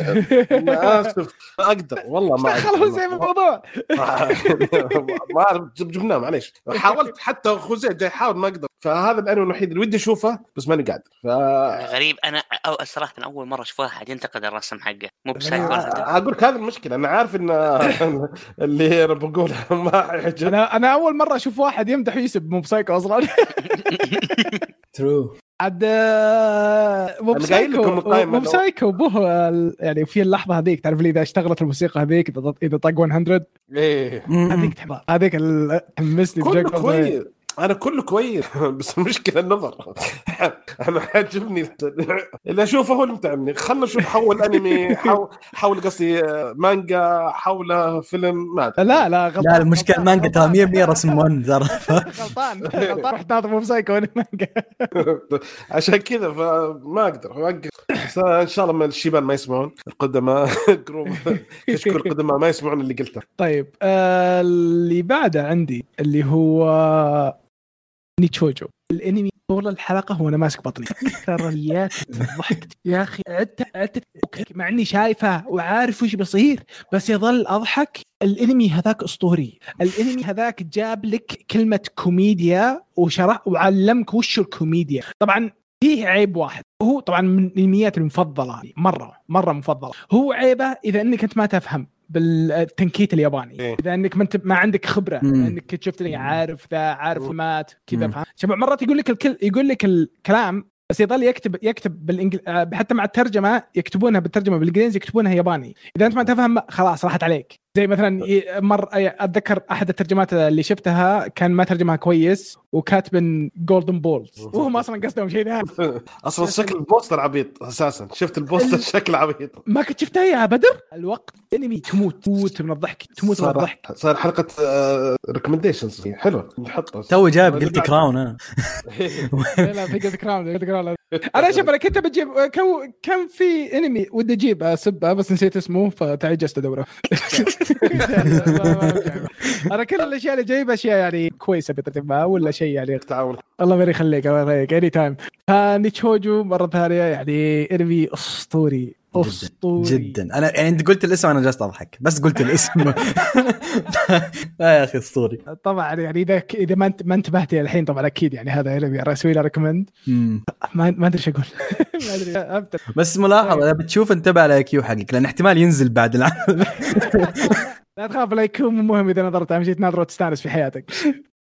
أنا آسف ما أقدر والله ما دخلوا زي أقدر. الموضوع؟ ما أعرف جبناه معليش. حاولت حتى خوزيه جاي يحاول ما أقدر. فهذا الأنمي الوحيد اللي ودي أشوفه بس ماني قادر ف غريب أنا أو صراحة أول مرة أشوف واحد ينتقد الرسم حقه. Mob Psycho أقول لك هذه المشكلة أنا عارف إن اللي أنا بقوله ما يعجب. أنا أنا أول مرة أشوف واحد يمدح ويسب Mob Psycho أصلا. true عاد آه، Mob Psycho Mob Psycho به ال- يعني في اللحظة هذيك تعرف لي إذا اشتغلت الموسيقى هذيك إذا طق 100 إيه. هذيك تحبها هذيك ال- حمسني كله بشكل كويس. أنا كله كويس. بس المشكلة النظر. أنا عاجبني اللي أشوفه هو اللي متعبني. خلنا نشوف حول أنمي حول حول قصدي مانجا حول فيلم ما أدري. لا لا غلطان لا المشكلة المانجا ترى 100 رسم ONE ترى. غلطان غلطان. رحت ناظر Mob Psycho أنا مانجا. عشان كذا فما أقدر. اوقف إن شاء الله الشيبان ما يسمعون. القدماء group. كشكول القدماء ما يسمعون اللي قلته. طيب آه اللي بعده عندي اللي هو نيتشوجو. الانمي طول الحلقة وأنا ماسك بطني. أكثر اليات ضحكت يا أخي عدت عدت. مع إني شايفه وعارف وش بيصير بس يظل أضحك. الانمي هذاك أسطوري. الانمي هذاك جاب لك كلمة كوميديا وشرح وعلمك وش الكوميديا. طبعا فيه عيب واحد. هو طبعا من الانميات المفضلة مرة مرة مفضلة. هو عيبه إذا إنك أنت ما تفهم. بالتنكيت الياباني إيه. إذا إنك ما انت ما عندك خبرة مم. إنك شفت عارف ذا عارف مم. مات كذا. فاهم شباب مرات يقول لك الكل يقول لك الكلام بس يظل يكتب يكتب بالانجل آه، حتى مع الترجمة يكتبونها بالترجمة بالإنجليزي يكتبونها ياباني إذا أنت ما تفهم خلاص راحت عليك زي مثلا ي- مر أتذكر أحد الترجمات اللي شفتها كان ما ترجمها كويس وكاتب golden balls وهم أصلا قصدهم شيء ثاني. أصلا شكل ال poster عبيط أساسا. شفت ال poster شكل عبيط. ما كنت شفتها يا بدر؟ الوقت أنمي تموت. تموت من الضحك. تموت من الضحك. صار حلقة recommendations حلوة نحطها تو جايب Guilty Crown أنا لا لا في Guilty Crown Guilty Crown أنا شوف أنا كنت بجيب كان كان في انمي ودي أجيب اسبه بس نسيت اسمه فتعجزت أدوره. أنا كل الأشياء اللي جايب أشياء يعني كويسة بطريقه ما ولا شيء يعني. تعاون. الله ما يخليك الله يخليك anytime فنيتشوجو مرة ثانية يعني انمي أسطوري. أسطوري. جدا. أنا يعني أنت قلت الاسم أنا جالس أضحك. بس قلت الاسم. لا يا أخي أسطوري. طبعا يعني إذا إذا ما ما انتبهتي الحين طبعا أكيد يعني هذا انمي أسوي له recommend. ما أدري إيش أقول. ما أدري. ابدا. بس ملاحظة إذا بتشوف انتبه على IQ حقك لأن احتمال ينزل بعد العمل لا تخاف لا يكون مهم إذا نظرت. أهم شيء تناظر وتستانس في حياتك.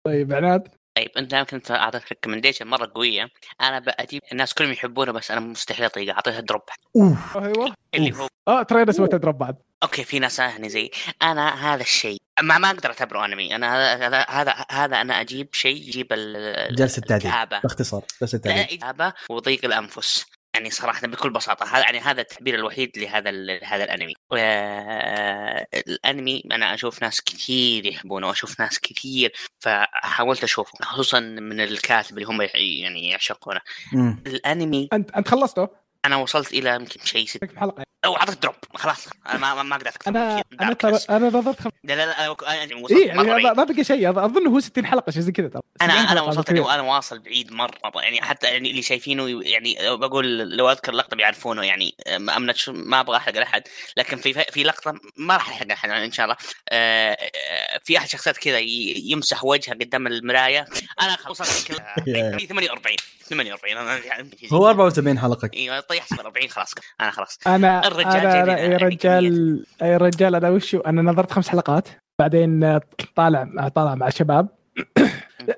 طيب عناد. طيب أنت يمكن أعطيت recommendation مرة قوية. أنا بجيب الناس كلهم يحبونه بس أنا مستحيل أطيقه اعطيها drop أوف. أيوه. اللي هو آه ترى أنا سويت drop بعد. okay في ناس هني زي أنا هذا الشيء ما ما أقدر أعتبره أنمي. أنا هذا هذا هذا, هذا أنا أجيب شيء يجيب ال- جلسة تعديل. باختصار جلسة تعديل. وضيق الأنفس. يعني صراحة بكل بساطة هذا يعني هذا التعبير الوحيد لهذا ال- هذا الأنمي. آه، الأنمي أنا أشوف ناس كثير يحبونه وأشوف ناس كثير فحاولت أشوفه خصوصا من الكاتب اللي هم يعني يعشقونه. مم. الأنمي أنت أنت خلصته؟ أنا وصلت إلى يمكن شيء ست. حلقة. أو أعطيت drop خلاص. أنا ما ما- ما أقدر أكثر من أنا. أنا ترى darkness. أنا نظرت خم... لا لا لا أنا أنا وصلت اي يعني مرة ما. ما بقى شيء. أظ- أظن هو 60 حلقة شيء زي كذا ترى. أنا 60 أنا وصلت. اني أنا واصل بعيد مرة. يعني حتى يعني اللي شايفينه يعني بقول لو أذكر لقطة بيعرفونه يعني. شو ما أبغى أحرق لأحد. لكن في في لقطة ما راح أحرق لأحد إن شاء الله. آه، في أحد شخصيات كذا ي- يمسح وجهه قدام المراية. أنا يا. 48 48 أنا يعني هو 74 حلقة. إيوه طيحت 40 خلاص. أنا خلاص. أنا الرجال أنا- لنا يا يعني رجال يا رجال أنا وشو أنا نظرت خمس حلقات بعدين طالع طالع مع شباب.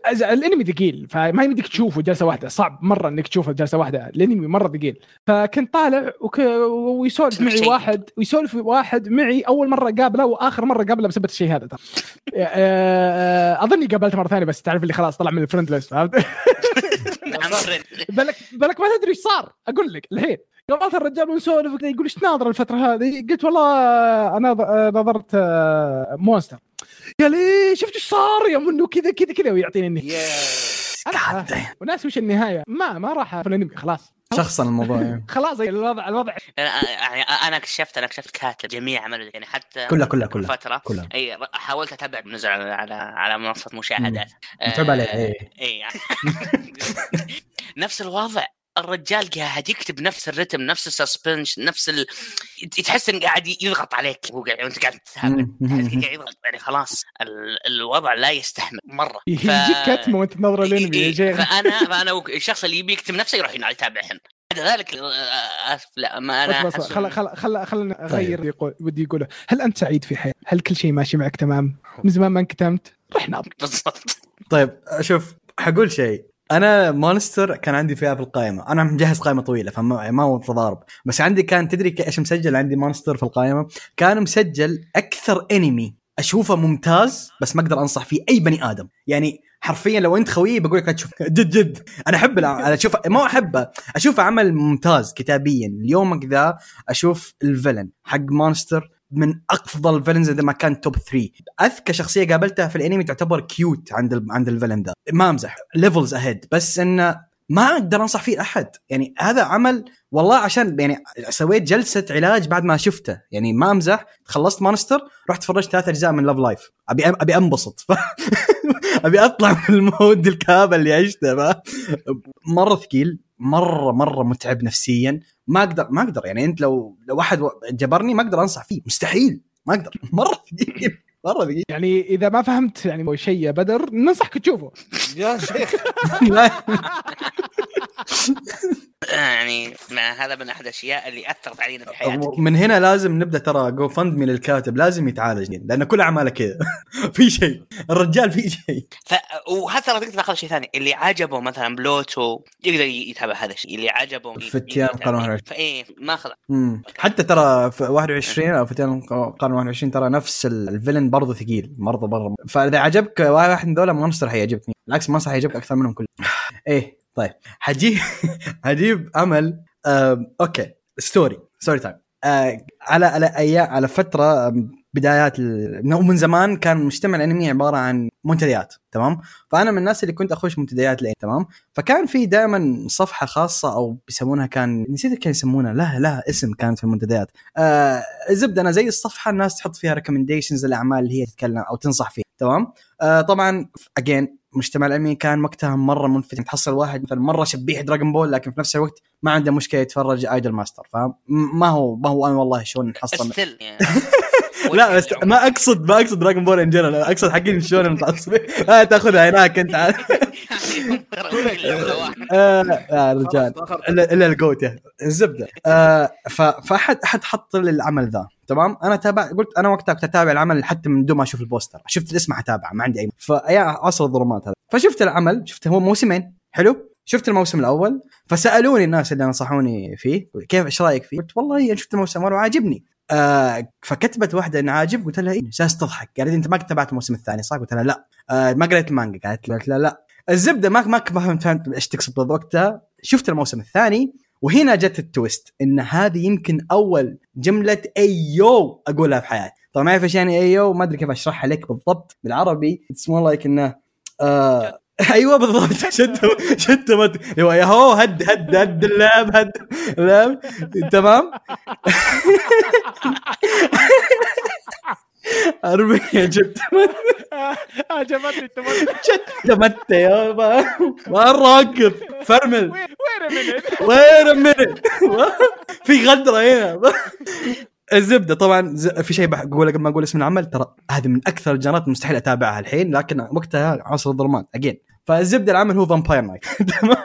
أز- الأنمي ثقيل فما يمديك تشوفه جلسة واحدة. صعب مرة إنك تشوفه جلسة واحدة. الأنمي مرة ثقيل. فكنت طالع وك... ويسولف معي. واحد ويسولف واحد معي أول مرة قابله وآخر مرة قابله بسبب الشيء هذا. ترى. أظني قابلته مرة ثانية بس تعرف اللي خلاص طلع من الفرند ليست فهمت؟ Friend. بالك بالك ما تدري إيش صار؟ أقول لك الحين قابلت الرجال ونسولف وكذا يقول إيش ناظر الفترة هذه؟ قلت والله أنا نظرت آه، مونستر. قال لي شفت إيش صار يوم انه كذا كذا كذا. ويعطيني النهايه damn. وناس وش النهاية؟ ما ما راح في الانمي خلاص. شخصا الموضوع يعني. خلاص الوضع الوضع يعني أنا اكتشفت أنا اكتشفت كاتب جميع عمله يعني حتى كلها كلها كلها فترة. كلها. أي حاولت أتابع نزل على على, على منصة مشاهدات. متعب عليه آه، إيه. اي نفس الوضع. الرجال قاعد يكتب نفس الرتم نفس السسبنش نفس ال... تحس إنه قاعد يضغط عليك. وهو قاعد وأنت قاعد تتابع قاعد يضغط يعني خلاص. ال... الوضع لا يستحمل. مرة. يجيك كتمه وأنت تنظر الأنمي إيه، فانا فأنا وك- الشخص اللي يبي يكتب نفسه يروح يتابعهن بعد ذلك اسف لا ما أنا بس بس أحس خل خل خل خلنا أغير يقول ودي يقوله. هل أنت سعيد في حياتك؟ هل كل شيء ماشي معك تمام؟ من زمان ما انكتمت؟ رح ناظر بالضبط. طيب شوف حقول شيء. أنا مونستر كان عندي فيها في القائمة. أنا مجهز قائمة طويلة فما ما هو تضارب بس عندي كان تدري إيش مسجل؟ عندي مونستر في القائمة. كان مسجل أكثر انمي أشوفه ممتاز بس ما أقدر أنصح فيه أي بني آدم. يعني حرفيا لو أنت خويي بقول لك تشوف. جد جد. أنا احب أنا أشوف ما أحبه. أشوفه عمل ممتاز كتابيا. اليومك ذا أشوف ال villain حق Monster من أفضل ال villains إذا ما كان top 3 أذكى شخصية قابلتها في الأنمي تعتبر cute عند ال... عند ال villain ذا ما أمزح. levels ahead بس إنه ما أقدر أنصح فيه أحد. يعني هذا عمل والله عشان يعني سويت جلسة علاج بعد ما شفته. يعني ما أمزح. خلصت Monster رحت فرجت ثلاث أجزاء من Love Live أبي أبي أنبسط. أبي أطلع من ال mood الكابه اللي عشته. مرة ثقيل. مره مرة متعب نفسيا. أقدر ما أقدر. يعني أنت لو لو واحد جبرني ما أقدر أنصح فيه. مستحيل. ما أقدر. مرة ثقيل. مرة ثقيل. يعني إذا ما فهمت يعني شيء يا بدر ننصحك تشوفه. يا شيخ. يعني مع هذا من أحد الأشياء اللي أثرت علينا في حياتي من هنا لازم نبدأ ترى جو فند من الكاتب لازم يتعالج لأن كل أعماله كذا. في شيء الرجال في شيء. ف... وهذا ترى تقدر تاخذ شيء ثاني اللي عجبه مثلا بلوتو يقدر يتابع هذا الشيء اللي عجبه فتيان قرن 21. فايه ماخذ مم. حتى ترى في 21 أو فتيان قرن 21 ترى نفس ال- ال villain برضه ثقيل برضه برضه. فإذا عجبك واحد من ذولا Monster حيعجبك بالعكس Monster حيعجبك أكثر منهم كلهم. إيه. طيب حجيب حجيب آه، okay story story time آه، على على أيام على فترة بدايات من زمان كان مجتمع الأنمي عبارة عن منتديات تمام؟ فأنا من الناس اللي كنت أخش منتديات الانمي تمام؟ فكان في دائما صفحة خاصة أو بيسمونها كان نسيت كيف يسمونها لها لها اسم كانت في المنتديات. آه الزبده أنا زي الصفحة الناس تحط فيها recommendations الاعمال اللي هي تتكلم أو تنصح فيها تمام؟ آه طبعا again مجتمع الانمي كان وقتها مرة منفتح. تحصل واحد مثلا مرة شبيح دراجون بول لكن في نفس الوقت ما عنده مشكلة يتفرج Idolmaster فاهم؟ م- ما هو ما هو أنا والله شلون نحصل يعني. لا بس ما اقصد ما أقصد دراجون بول in general أقصد حقين شلون المتعصبين آه تاخذها هناك أنت. عاد. آه يا رجال. الا إلا ال GOAT الزبدة. آه فاحد أحد حط لي العمل ذا. تمام؟ أنا تابع قلت أنا وقتها كنت أتابع العمل حتى من دون ما أشوف البوستر. شفت الاسم حتابعه ما عندي اي فايا عصر الظلمات هذا. فشفت العمل شفت هو موسمين. حلو؟ شفت الموسم الأول. فسألوني الناس اللي نصحوني فيه كيف إيش رأيك فيه؟ قلت والله شفت الموسم الأول وعاجبني آه فكتبت واحدة انه عاجب قلت لها إيه؟ جالس تضحك. قالت أنت ما تابعت الموسم الثاني. صح؟ قلت لها لا. آه ما قريت المانجا قالت لها لا. الزبدة ما ما فهمت إيش تقصد بالضبط. وقتها شفت الموسم الثاني وهنا جت ال twist إن هذه يمكن أول جملة ewww أقولها في حياتي. طبعا ما اعرف إيش يعني ewww ما أدري كيف أشرحها لك بالضبط بالعربي. it's more like إنه آه أيوه بالضبط. شت مت أيوه يا هو هد هد هد اللعب هد اللعب تمام؟ أربعة جت عجبتني التمثيل جت مت يا ما ما راكب فرمل. وين وين منت في غدرة هنا. الزبدة طبعا في شيء بقول قبل ما أقول اسم العمل ترى هذه من أكثر الجانرات مستحيل أتابعها الحين لكن وقتها عصر الظلمات اجين فالزبدة العمل هو فامباير نايت تمام؟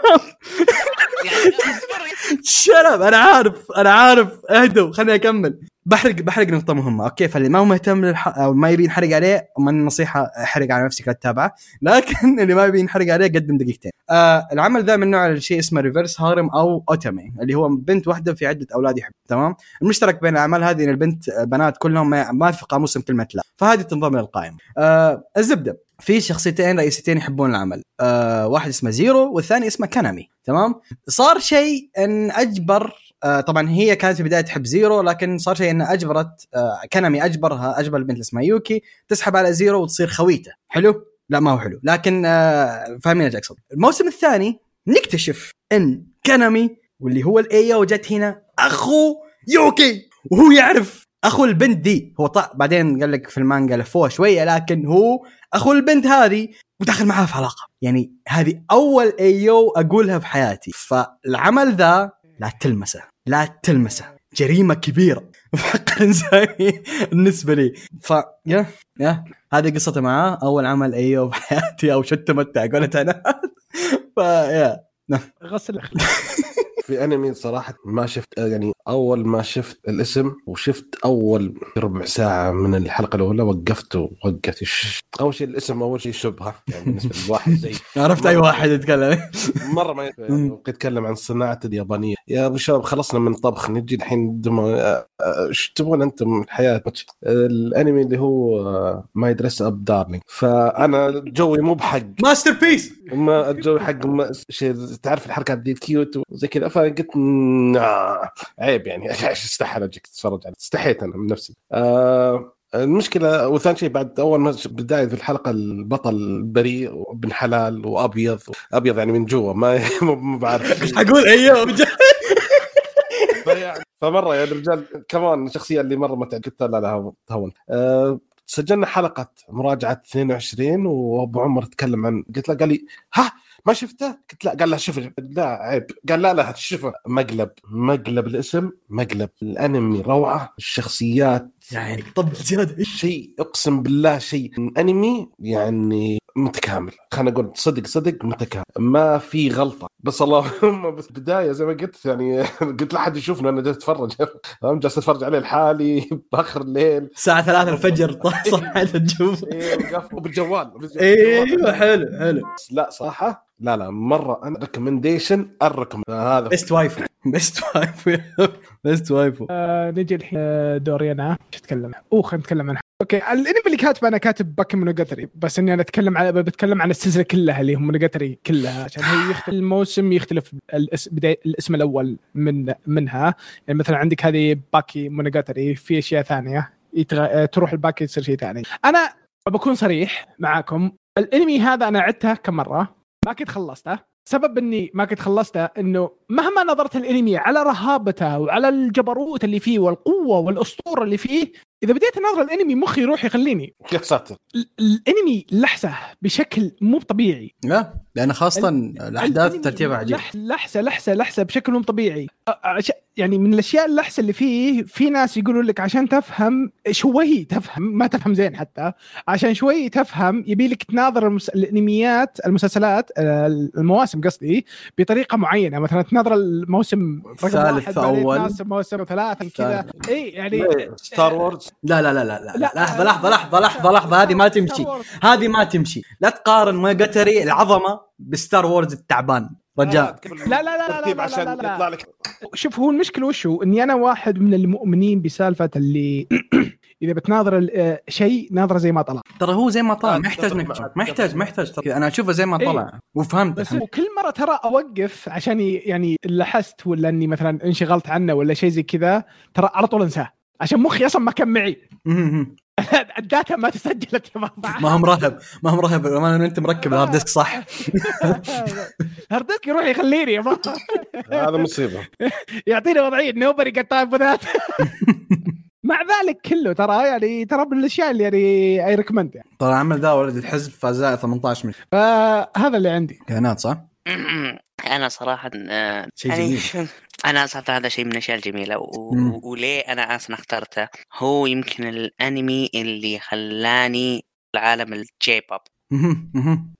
يعني اصبر شرب أنا عارف أنا عارف. اهدوا خليني أكمل. بحرق بحرق نقطة مهمة، okay؟ فاللي ما هو مهتم للح... أو ما يبي ينحرق عليه من النصيحة احرق على نفسك لا تتابعه، لكن اللي ما يبي ينحرق عليه قدم دقيقتين. آه العمل ذا من نوع شيء اسمه reverse harem أو otome اللي هو بنت واحدة في عدة أولاد يحب، تمام؟ المشترك بين الأعمال هذه إن البنت آه، بنات كلهم ما, ما في قاموسهم كلمة لا، فهذه تنضم للقائمة. آه الزبدة. في شخصيتين رئيسيتين يحبون العمل، آه واحد اسمه زيرو والثاني اسمه كانامي، تمام؟ صار شيء إن أجبر آه، طبعا هي كانت في البداية تحب زيرو لكن صار شيء انها أجبرت آه، كانامي أجبرها أجبر البنت اسمها يوكي تسحب على زيرو وتصير خويته. حلو؟ لا ما هو حلو. لكن آه، فاهمين إيش اقصد الموسم الثاني نكتشف إن كانامي واللي هو ال ewww جت هنا أخو يوكي وهو يعرف أخو البنت دي. هو طع بعدين قال لك في المانجا لفوه شوية لكن هو أخو البنت هذه وداخل معها في علاقة. يعني هذه أول أيو أقولها في حياتي. فالعمل ذا لا تلمسه لا تلمسه. جريمة كبيرة. في حق بالنسبة لي. ف يا يا. هذه قصتي معاه. أول عمل أيو في حياتي أو شت متع قلت أنا. ف يا. غسل في أنمي صراحة ما شفت يعني أول ما شفت الاسم وشفت أول ربع ساعة من الحلقة الأولى وقفت ووقفت. أول شيء الاسم أول شيء شبهه يعني بالنسبة للواحد زي عرفت أي واحد يتكلم. مرة ما يعني يتكلم عن الصناعه اليابانية. يا أبو شباب خلصنا من طبخ نجي الحين آه، آه، إيش تبغون أنتم من الحياة؟ الأنمي اللي هو My Dress-Up Darling فأنا جوي مو بحق. masterpiece ما الجو حق ما شيء تعرف الحركات دي؟ cute وزي كذا. فقلت "نا، عيب يعني. إيش استحى اجيك تتفرج عليه استحيت أنا من نفسي. آه المشكلة وثاني شيء بعد أول ما بداية في الحلقة البطل بريء وابن حلال وأبيض. أبيض يعني من جوا ما ما بعرف. حقول أيوه. فمرة يعني الرجال كمان الشخصيه اللي مرة ما قلت لا لا تهون أه سجلنا حلقة مراجعة 22 وأبو عمر تكلم عن قلت له قال لي ها؟ ما شفته؟ قلت لا قال لا شوف لا عيب. قال لا لا شوفه. مقلب مقلب الاسم مقلب الانمي روعة الشخصيات. يعني طب زيادة. شيء اقسم بالله شيء. انمي يعني متكامل. خلينا نقول صدق صدق متكامل. ما في غلطة. بس اللهم بس بداية زي ما قلت يعني قلت لا حد يشوفنا أنا جالس أتفرج. فاهم جالس أتفرج عليه لحالي بآخر الليل. الساعة 3 الفجر صحيت تشوف وقف- وبالجوال بالجوال. أيوه حلو حلو. لا صراحة لا لا مرة أنا ريكومنديشن الركم هذا بيست وايفو بيست وايفو بيست وايفو نجي الحين آه، دوري أنا إيش اتكلم أوه خلينا نتكلم عنها. okay الانمي اللي كاتبه أنا كاتب باكي مونوجاتري بس إني أنا أتكلم على بتكلم عن السلسلة كلها اللي هم مونوجاتري كلها عشان هي يختلف الموسم يختلف الاسم بداية الاسم الأول من منها. يعني مثلا عندك هذه باكي مونوجاتري في أشياء ثانية. يتغ... آه، تروح الباكي تصير شيء ثاني. أنا بكون صريح معاكم. الأنمي هذا أنا عدته كم مرة؟ ما كنت خلصته. سبب إني ما كنت خلصته إنه مهما نظرت الأنمي على رهابته وعلى الجبروت اللي فيه والقوة والأسطورة اللي فيه إذا بديت أناظر الأنمي مخي يروح يخليني. يا ساتر ال- الأنمي لحسه بشكل مو طبيعي. لا لأن خاصة الأحداث ترتيبها عجيب. لح- لحسه لحسه لحسه بشكل مو طبيعي. يعني من الأشياء اللحسة اللي فيه في ناس يقولوا لك عشان تفهم شوي تفهم ما تفهم زين حتى عشان شوي تفهم يبي لك تناظر المس... الأنميات المسلسلات آه، المواسم قصدي بطريقة معينة. مثلا تناظر الموسم رقم ثالث. تناظر موسم ثلاثة كذا. اي يعني Star Wars لا لا لا لا لا, لا. لحظه لحظه لحظه لحظه لحظه هذه ما تمشي هذه ما تمشي لا تقارن موجاتري العظمه ب Star Wars التعبان رجال لا لا لا لا لا عشان لا لا يطلع لا لك شوف هو المشكلة وش هو اني أنا واحد من المؤمنين بسالفه اللي اذا بتناظر آه، شيء ناظره زي ما طلع ترى هو زي ما طلع آه، ما يحتاج انك. ما يحتاج ما يحتاج أنا اشوفه زي ما إيه. طلع وفهمت بس. وكل مره ترى اوقف عشان يعني لاحظت ولا اني مثلا انشغلت عنه ولا شيء زي كذا ترى على طول انساه عشان مخي أصلا ما كان معي. الداتا ما تسجلت يا بابا. ما هم رهب. ما هم رهب. ما أنت مركب الهارد ديسك صح؟ هارد ديسك يروح يخليني يا بابا. هذا مصيبة. يعطيني وضعية. نوبري تايم ذات مع ذلك كله ترى يعني ترى من الأشياء اللي يعني اي ريكومند يعني. طبعا عمل ذا ولد الحزب فاز 18 من فهذا اللي عندي. كائنات صح؟ أنا صراحة شيء يعني جميل. أنا صراحة هذا شيء من الأشياء الجميلة و... مم. وليه أنا أصلا اخترته هو يمكن الأنمي اللي خلاني العالم ال J-pop.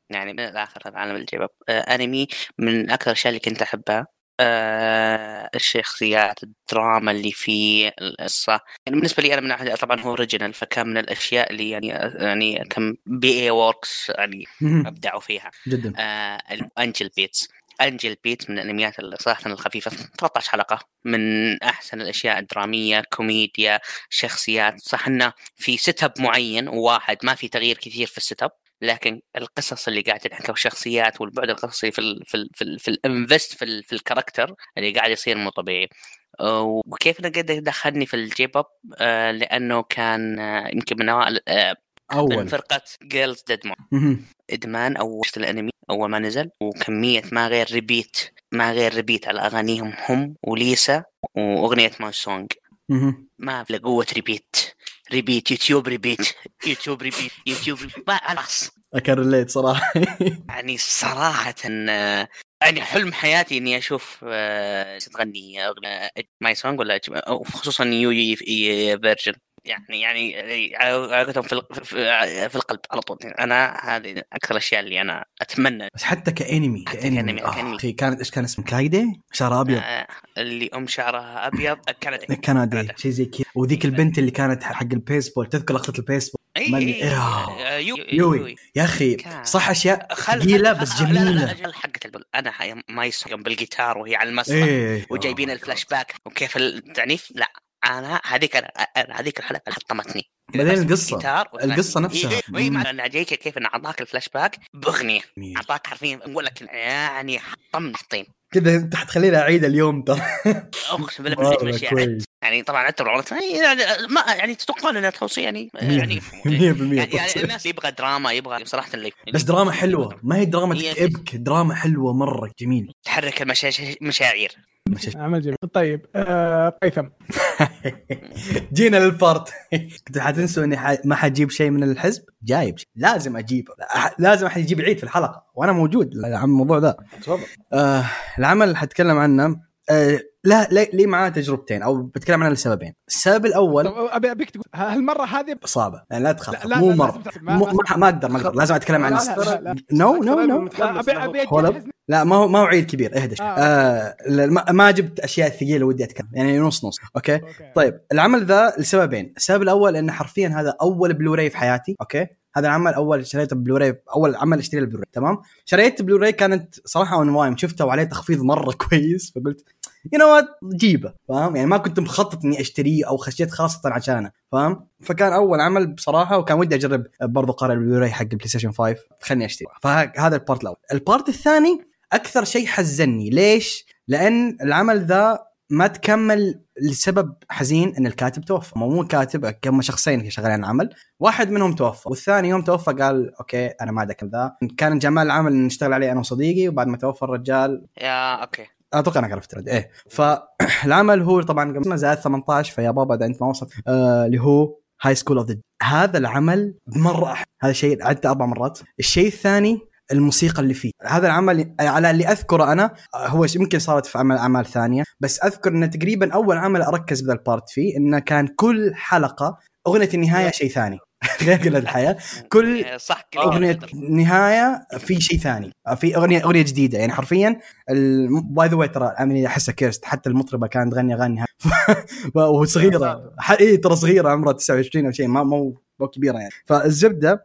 يعني من الآخر عالم ال J-pop آه أنمي من أكثر الأشياء اللي كنت أحبها آه الشخصيات الدراما اللي فيه القصة. يعني بالنسبة لي أنا من ناحية طبعا هو original فكان من الأشياء اللي يعني يعني كم P.A. Works يعني. أبدعوا فيها. جدا. آه Angel Beats Angel Beats من الأنميات صراحة الخفيفة 13 حلقة. من أحسن الأشياء الدرامية كوميديا شخصيات صح إنه في setup معين وواحد ما في تغيير كثير في ال setup لكن القصص اللي قاعد تنحكى والشخصيات والبعد القصصي في ال في ال في ال في ال invest في, ال في ال character اللي قاعد يصير مو طبيعي. آه، وكيف قد دخلني في ال J-pop؟ آه لأنه كان آه يمكن من أوائل آه من اول فرقه Girls مهم. إدمان أو الانمي أول ما نزل وكمية ما غير repeat ما غير repeat على أغانيهم هم وليسا وأغنية My Song. ما في قوة repeat repeat YouTube repeat YouTube repeat YouTube repeat ما خلاص I can relate صراحة يعني صراحة آه، يعني حلم حياتي اني أشوف آه، تغني اغنيه My Song ولا أو خصوصا يو Yui فيرجن يعني يعني على في في القلب على طول. أنا هذه أكثر الأشياء اللي أنا أتمنى بس حتى كأنمي حتى كأنمي. كأنمي- آه،. أخي كانت إيش كان اسمه كايدي؟ شعرها أبيض. آه، اللي أم شعرها أبيض كندي. كندي شيء زي كذا. وذيك البنت اللي كانت حق البيسبول تذكر لقطة البيسبول؟ إي إي إيه. آه، يو- يوي يا أخي صح أشياء ثقيلة بس خل- لا- لا- جميله لا، حقت البل أنا ما يسوق بالجيتار وهي على المسرح إيه وجايبين الفلاش باك وكيف التعنيف لا. أنا هذيك أنا هذيك الحلقة اللي حطمتني. بعدين وتغني. القصة. نفسها. مم. مع انه جايك كيف إنه أعطاك الفلاش باك باغنيه. أعطاك حرفيا أقول لك يعني حطمني حطيم. كذا أنت حتخليني أعيد اليوم ترى. أقسم بالله من. كويس. يعني طبعا عرض يعني ما يعني تتوقعون انها توصيه يعني يعني 100% يعني, يعني الناس يبغى دراما يبغى صراحة اللي بس دراما حلوة. ما هي دراما تكئبك دراما حلوة مرة. جميل. تحرك المشاعر مشاعر عمل جميل. طيب آه قيثم. جينا للبارت كنتوا حتنسوا اني ح... ما حجيب شيء من الحزب؟ جايب شيء. لازم أجيبه. لازم أحد يجيب العيد في الحلقة. وأنا موجود عن الموضوع ذا. تفضل. آه العمل اللي حتكلم عنه. آه لا لي معاه تجربتين أو بتكلم عنها لسببين. السبب الأول أبي أبيك تقول هالمرة هذه صعبه يعني لا تخاف لا لا مو مره. ما- أقدر ما أقدر. لازم أتكلم عن. no no no ابي. أبي لا. ما هو ما هو عيد كبير اهدى. آه. آه ما, جبت أشياء ثقيلة ودي أتكلم يعني نص نص okay okay. طيب العمل ذا لسببين السبب الأول انه حرفيا هذا أول بلوراي في حياتي okay هذا العمل أول شريته بلوراي أول عمل اشتري البلوراي تمام شريت بلوراي كانت صراحة اونلاين شفته وعليه تخفيض مرة كويس فقلت you know what جيبه فاهم يعني ما كنت مخطط إني أشتريه أو خشيت خاصة عشانه فاهم فكان أول عمل بصراحة وكان ودي أجرب برضو قارئ البلوراي حق ال PlayStation 5 خلني أشتري فهذا ال part الأول ال part الثاني أكثر شيء حزني. ليش؟ لأن العمل ذا ما تكمل لسبب حزين إن الكاتب توفى. مو مو الكاتب هم شخصين شغالين على العمل. واحد منهم توفى. والثاني يوم توفى قال okay أنا ما أدري ذا. كان جمال العمل نشتغل عليه أنا وصديقي وبعد ما توفى الرجال. يا okay. أتوقع انك عرفت الرد إيه. فالعمل هو طبعا قبل ما زاد 18 فيا بابا ده أنت ما وصلت آه، اللي هو High School of هذا العمل مرة. هذا شيء عدته أربع مرات. الشيء الثاني الموسيقى اللي فيه. هذا العمل على اللي أذكره أنا هو يمكن صارت في عمل أعمال ثانية بس أذكر انه تقريبا أول عمل أركز بذا ال part فيه إنه كان كل حلقة أغنية النهاية شيء ثاني. غير قلة الحياة. كل صح كل أغنية نهاية في شيء ثاني. في أغنية أغنية جديدة. يعني حرفيا by the way ترى أحسها cursed. حتى المطربة كانت تغني أغاني وصغيرة. ح- اي ترى صغيرة عمرها 29 أو شيء. ما مو مو كبيرة يعني. فالزبدة ال-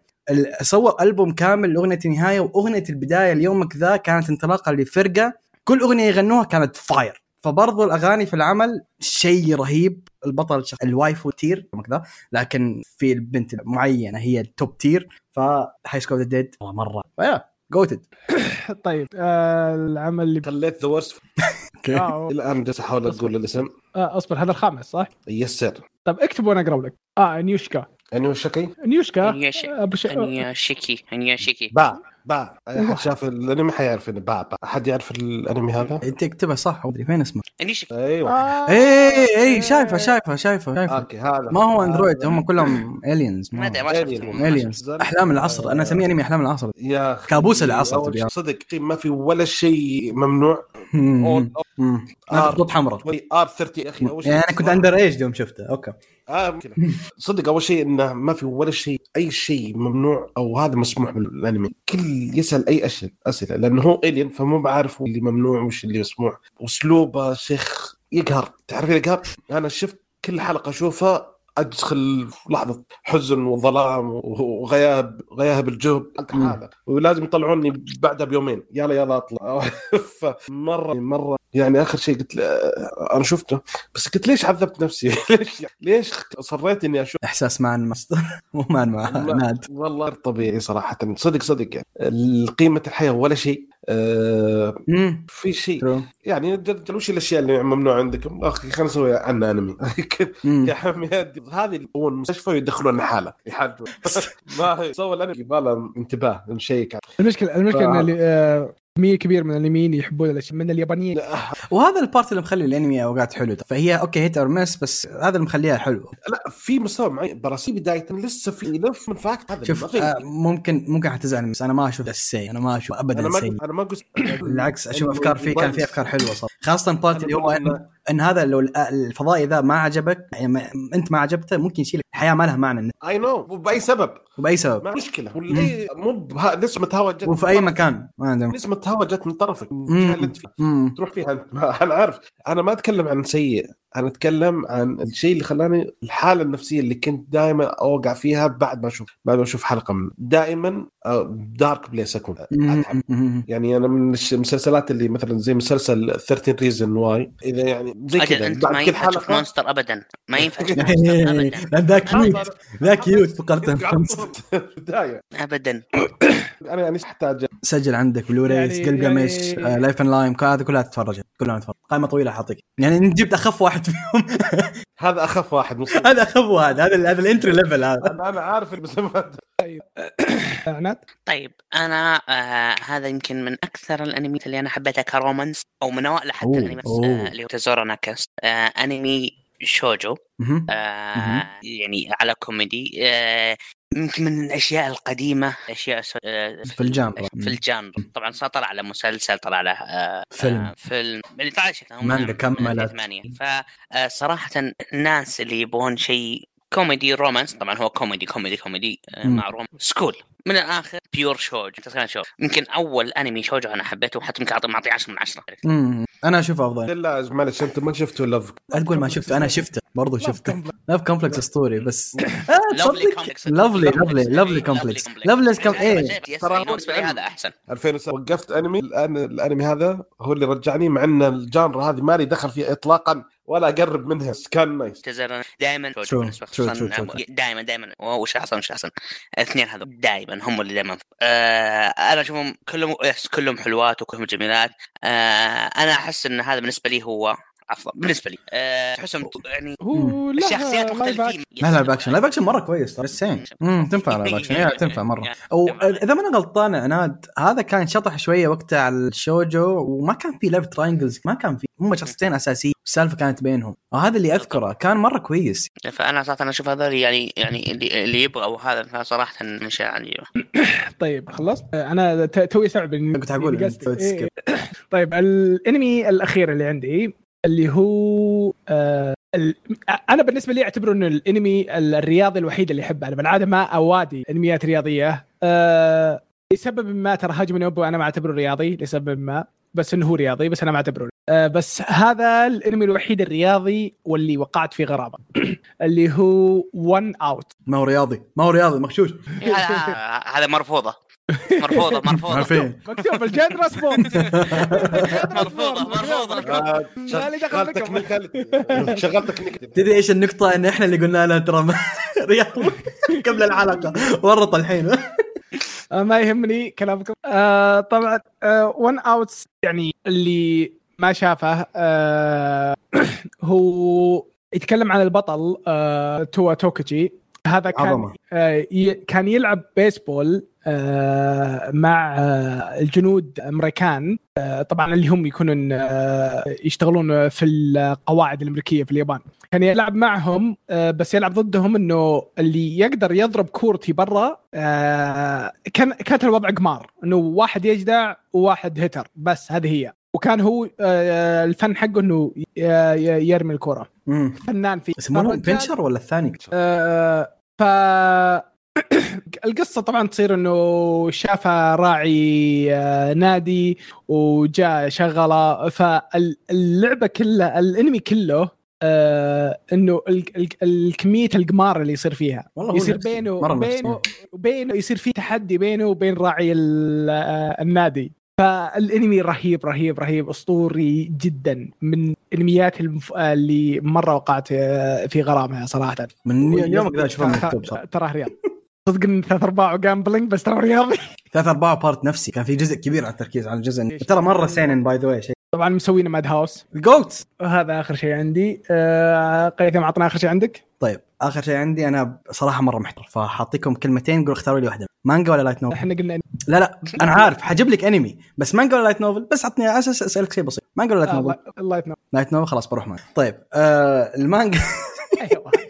سوى ألبوم كامل لأغنية النهاية وأغنية البداية ليومك ذا كانت انطلاقه لفرقة. كل أغنية يغنوها كانت فاير فبرضو الأغاني في العمل شيء رهيب. البطل شخ... الوايفو تير يومك ذا لكن في البنت معينة هي التوب تير فهاي سكول ديد مرة فيا جوتد طيب آه العمل اللي خليت ذا ورست الآن جالس أحاول أقول الاسم. آه أصبر هذا الخامس صح؟ يسر طب اكتب وأنا أقرأ لك. آه نيوشكا. وش شكي؟ نيوشكا نيوش- أبو ش... انيا شيكي انيا شيكي باع باع اي احد شاف الأنمي حيعرف انه باع باع أحد يعرف الأنمي هذا؟ أنت اكتبها صح أدري فين اسمه. انيشيكي أيوه. آه. اي اي شايفه شايفه شايفه شايفه. أوكي هذا. ما هو اندرويد هم كلهم الينز ما أدري ما الينز أحلام العصر. أنا أسميه أنمي أحلام العصر. يا أخي، كابوس العصر صدق ما في ولا شيء ممنوع. مم. مم. ما في خطوط حمراء. آر 30 يا أخي أول شيء. يعني أنا كنت underage يوم شفته. okay. آه ممكن. صدق أول شيء إنه ما في ولا شيء أي شيء ممنوع أو هذا مسموح بالأنمي. كل يسأل أي أسئلة لأنه هو alien فمو بعرف اللي ممنوع وش اللي مسموح اسلوبه شيخ يقهر. تعرف يقهر أنا شفت كل حلقة أشوفها أدخل في لحظة حزن وظلام وغياب غياب الجهد. هذا ولازم يطلعوني بعدها بيومين. يلا يلا أطلع. فمره مرة. يعني آخر شيء قلت له- أنا شفته. بس قلت ليش عذبت نفسي؟ ليش ليش اصريت إني أشوف؟ إحساس مع الماستر مو مع ناد والله غير طبيعي صراحة. صدق صدق يعني. قيمة الحياة ولا شيء. آه. في شيء يعني وش الأشياء اللي ممنوع عندكم؟ أخي خلينا نسوي عنها انمي. يا حميد هذه هو المستشفى يدخلون حالة يحاجون ما هي سوى الأنمي يبغى انتباه نشيك المشكلة المشكلة آه. ان كميه كبيره من اليمين يحبون الأشياء من اليابانيين. وهذا البارت اللي مخلي الأنمي أوقات حلو فهي أوكي هيت أور مس بس هذا اللي مخليها حلو. لا في مستوى معين. براسي بداية لسه في يلف من فاكت. هذا ما شوف. آه ممكن ممكن حتزعل بس أنا ما أشوف السي أنا ما أشوف أنا ابدا ما سي أنا ما قلت بالعكس أشوف أفكار فيه كان في أفكار حلوة صراحة. خاصة البارت اللي هو ان, إن هذا لو ال- الفضائي ذا ما عجبك يعني ما أنت ما عجبته ممكن يشيل الحياة ما لها معنى. اي نو بأي سبب. وباي سبب. ما مشكلة. واللي مو بها- نسمة هواء جت وفي أي. مكان. ما عندهم نسمة هواء جت من طرفك. اللي أنت. تروح فيها. أنا عارف. أنا ما أتكلم عن سيء. أنا أتكلم عن الشيء اللي خلاني الحالة النفسية اللي كنت دائما أوقع فيها بعد ما أشوف بعد ما أشوف حلقة من دائما دارك بليس أكون. مم. يعني أنا من الش- المسلسلات اللي مثلا زي مسلسل 13 ريزن واي إذا يعني زي كذا. أنت ما ينفع تشوف Monster ابدا. ما ينفع تشوف Monster ابدا. لا ذا cute ذا cute بدايه ابدا. أنا يعني احتاج سجل عندك جلجامش يعني- لايف ان لايم هذه كلها تتفرجها كلنا نتفرج قائمة طويلة حاطيك. يعني انت جبت أخف واحد فيهم. هذا أخف واحد مصيب هذا أخف واحد هذا هذا ال entry level هذا. أنا أنا عارف المسمات عناد؟ طيب أنا آه هذا يمكن من أكثر الأنميات اللي أنا حبيتها ك romance أو من أوائل حتى الانميات. آه اللي هو Itazura na Kiss آه أنمي shoujo. آه. يعني على كوميدي. آه يمكن من الأشياء القديمة أشياء آه في ال genre. في ال genre طبعا صار طلع على مسلسل طلع على آه فيلم. آه فيلم اللي طلع شكله مانجا كملت. فصراحه الناس اللي يبغون شيء كوميدي romance طبعا هو كوميدي كوميدي كوميدي مم. مع rom school من الآخر pure shoujo يمكن أول أنمي shoujo أنا حبيته حتى يمكن معطيه 10 من 10 مم. أنا أشوفه أفضل. لا معلش انت ما شفته لف لا تقول ما شفته أنا شفته برضو شفته. Love Complex اسطوري بس. Lovely Lovely Lovely Complex Lovely Com إيه. ترى بالنسبة لي هذا أحسن. 2007 وقفت أنمي. الان الأنمي هذا هو اللي رجعني مع إن ال genre هذه مالي دخل فيه اطلاقا. ولا أقرب منها. كان nice دائما. دائما دائما وش أحسن وش أحسن. الاثنين هذول دائما هم اللي دائما آه أنا أشوفهم كلهم yes كلهم حلوات وكلهم جميلات. آه أنا أحس إن هذا بالنسبة لي هو أفضل بالنسبة لي. آه تحسهم يعني الشخصيات مختلفين. لا live action live action مرة كويس ترى السين تنفع live action تنفع مرة. أو إذا ما أنا غلطان عناد هذا كان شطح شوية وقتها على ال shoujo وما كان في love triangles ما كان في هم شخصيتين أساسيين السالفه كانت بينهم. وهذا اللي أذكره كان مرة كويس. فأنا صراحة أنا أشوف هذول يعني يعني اللي, اللي يبغى هذا صراحة من شيء عجيب. طيب خلصت أنا توي استوعب كنت. تسوي إيه. طيب الانمي الأخير اللي عندي اللي هو آه ال... أنا بالنسبة لي أعتبره إنه الأنمي الرياضي الوحيد اللي أحبه. أنا بالعاده ما أوادي أنميات رياضية. آه لسبب ما ترى هاجم نوبو أنا ما أعتبره رياضي لسبب ما بس إنه هو رياضي بس أنا ما أعتبره. آه بس هذا الأنمي الوحيد الرياضي واللي وقعت فيه غرابة. اللي هو ون اوت ما هو رياضي ما هو رياضي مغشوش. هذا هذا مرفوضة. مرفوضة مرفوضة. عارفين مكتوب ال genre sport مرفوضة مرفوضة آه، ما لي دخل شغل بكم. technical شغل technical تدري إيش النقطة؟ إن إحنا اللي قلنا لها ترى رياضي قبل الحلقة. ورط الحين. آه، ما يهمني كلامكم. آه طبعا One Outs يعني اللي ما شافه آه هو يتكلم عن البطل آه Toua Tokuchi هذا كان عظمة. آه كان يلعب بيسبول آه مع آه الجنود الامريكان آه طبعا اللي هم يكونون يشتغلون في القواعد الأمريكية في اليابان. كان يلعب معهم بس يلعب ضدهم إنه اللي يقدر يضرب كورتي برا كان كانت الوضع قمار. إنه واحد يجدع وواحد هتر بس هذه هي. وكان هو آه الفن حقه إنه ي- يرمي الكرة. فنان فيه يسمونه بنشر ولا الثاني؟ آه، ف القصة طبعا تصير إنه شافها راعي آه، نادي وجاء شغلة فاللعبة كلها الأنمي كله آه إنه ال- ال- الكمية القمار اللي يصير فيها والله يصير. بينه مرة بينه يصير في تحدي بينه وبين راعي ال- آه، النادي فالانمي رهيب رهيب رهيب أسطوري جدا من انميات المف... اللي مرة وقعت آه، في غرامها صراحة. من يومك ذا اشوفه مكتوب صح تراه رياض. صدق إن ثلاث ارباع gambling بس ترى رياضي. ثلاث ارباع part نفسي. كان في جزء كبير على التركيز على الجزء. ترى مرة seinen by the way شيء طبعا مسوينا Madhouse ال GOATs وهذا آخر شيء عندي. آه قيثم عطنا آخر شيء عندك؟ طيب آخر شيء عندي أنا صراحة مرة محتار فحاعطيكم كلمتين قول اختاروا لي واحدة. مانجا ولا light novel إحنا قلنا لا لا أنا عارف حجيب لك انمي بس مانجا ولا light novel بس عطني على أساس أسألك شيء بسيط. مانجا ولا light novel الله يتنور light novel خلاص بروح معك. طيب آه المانجا. أيوه.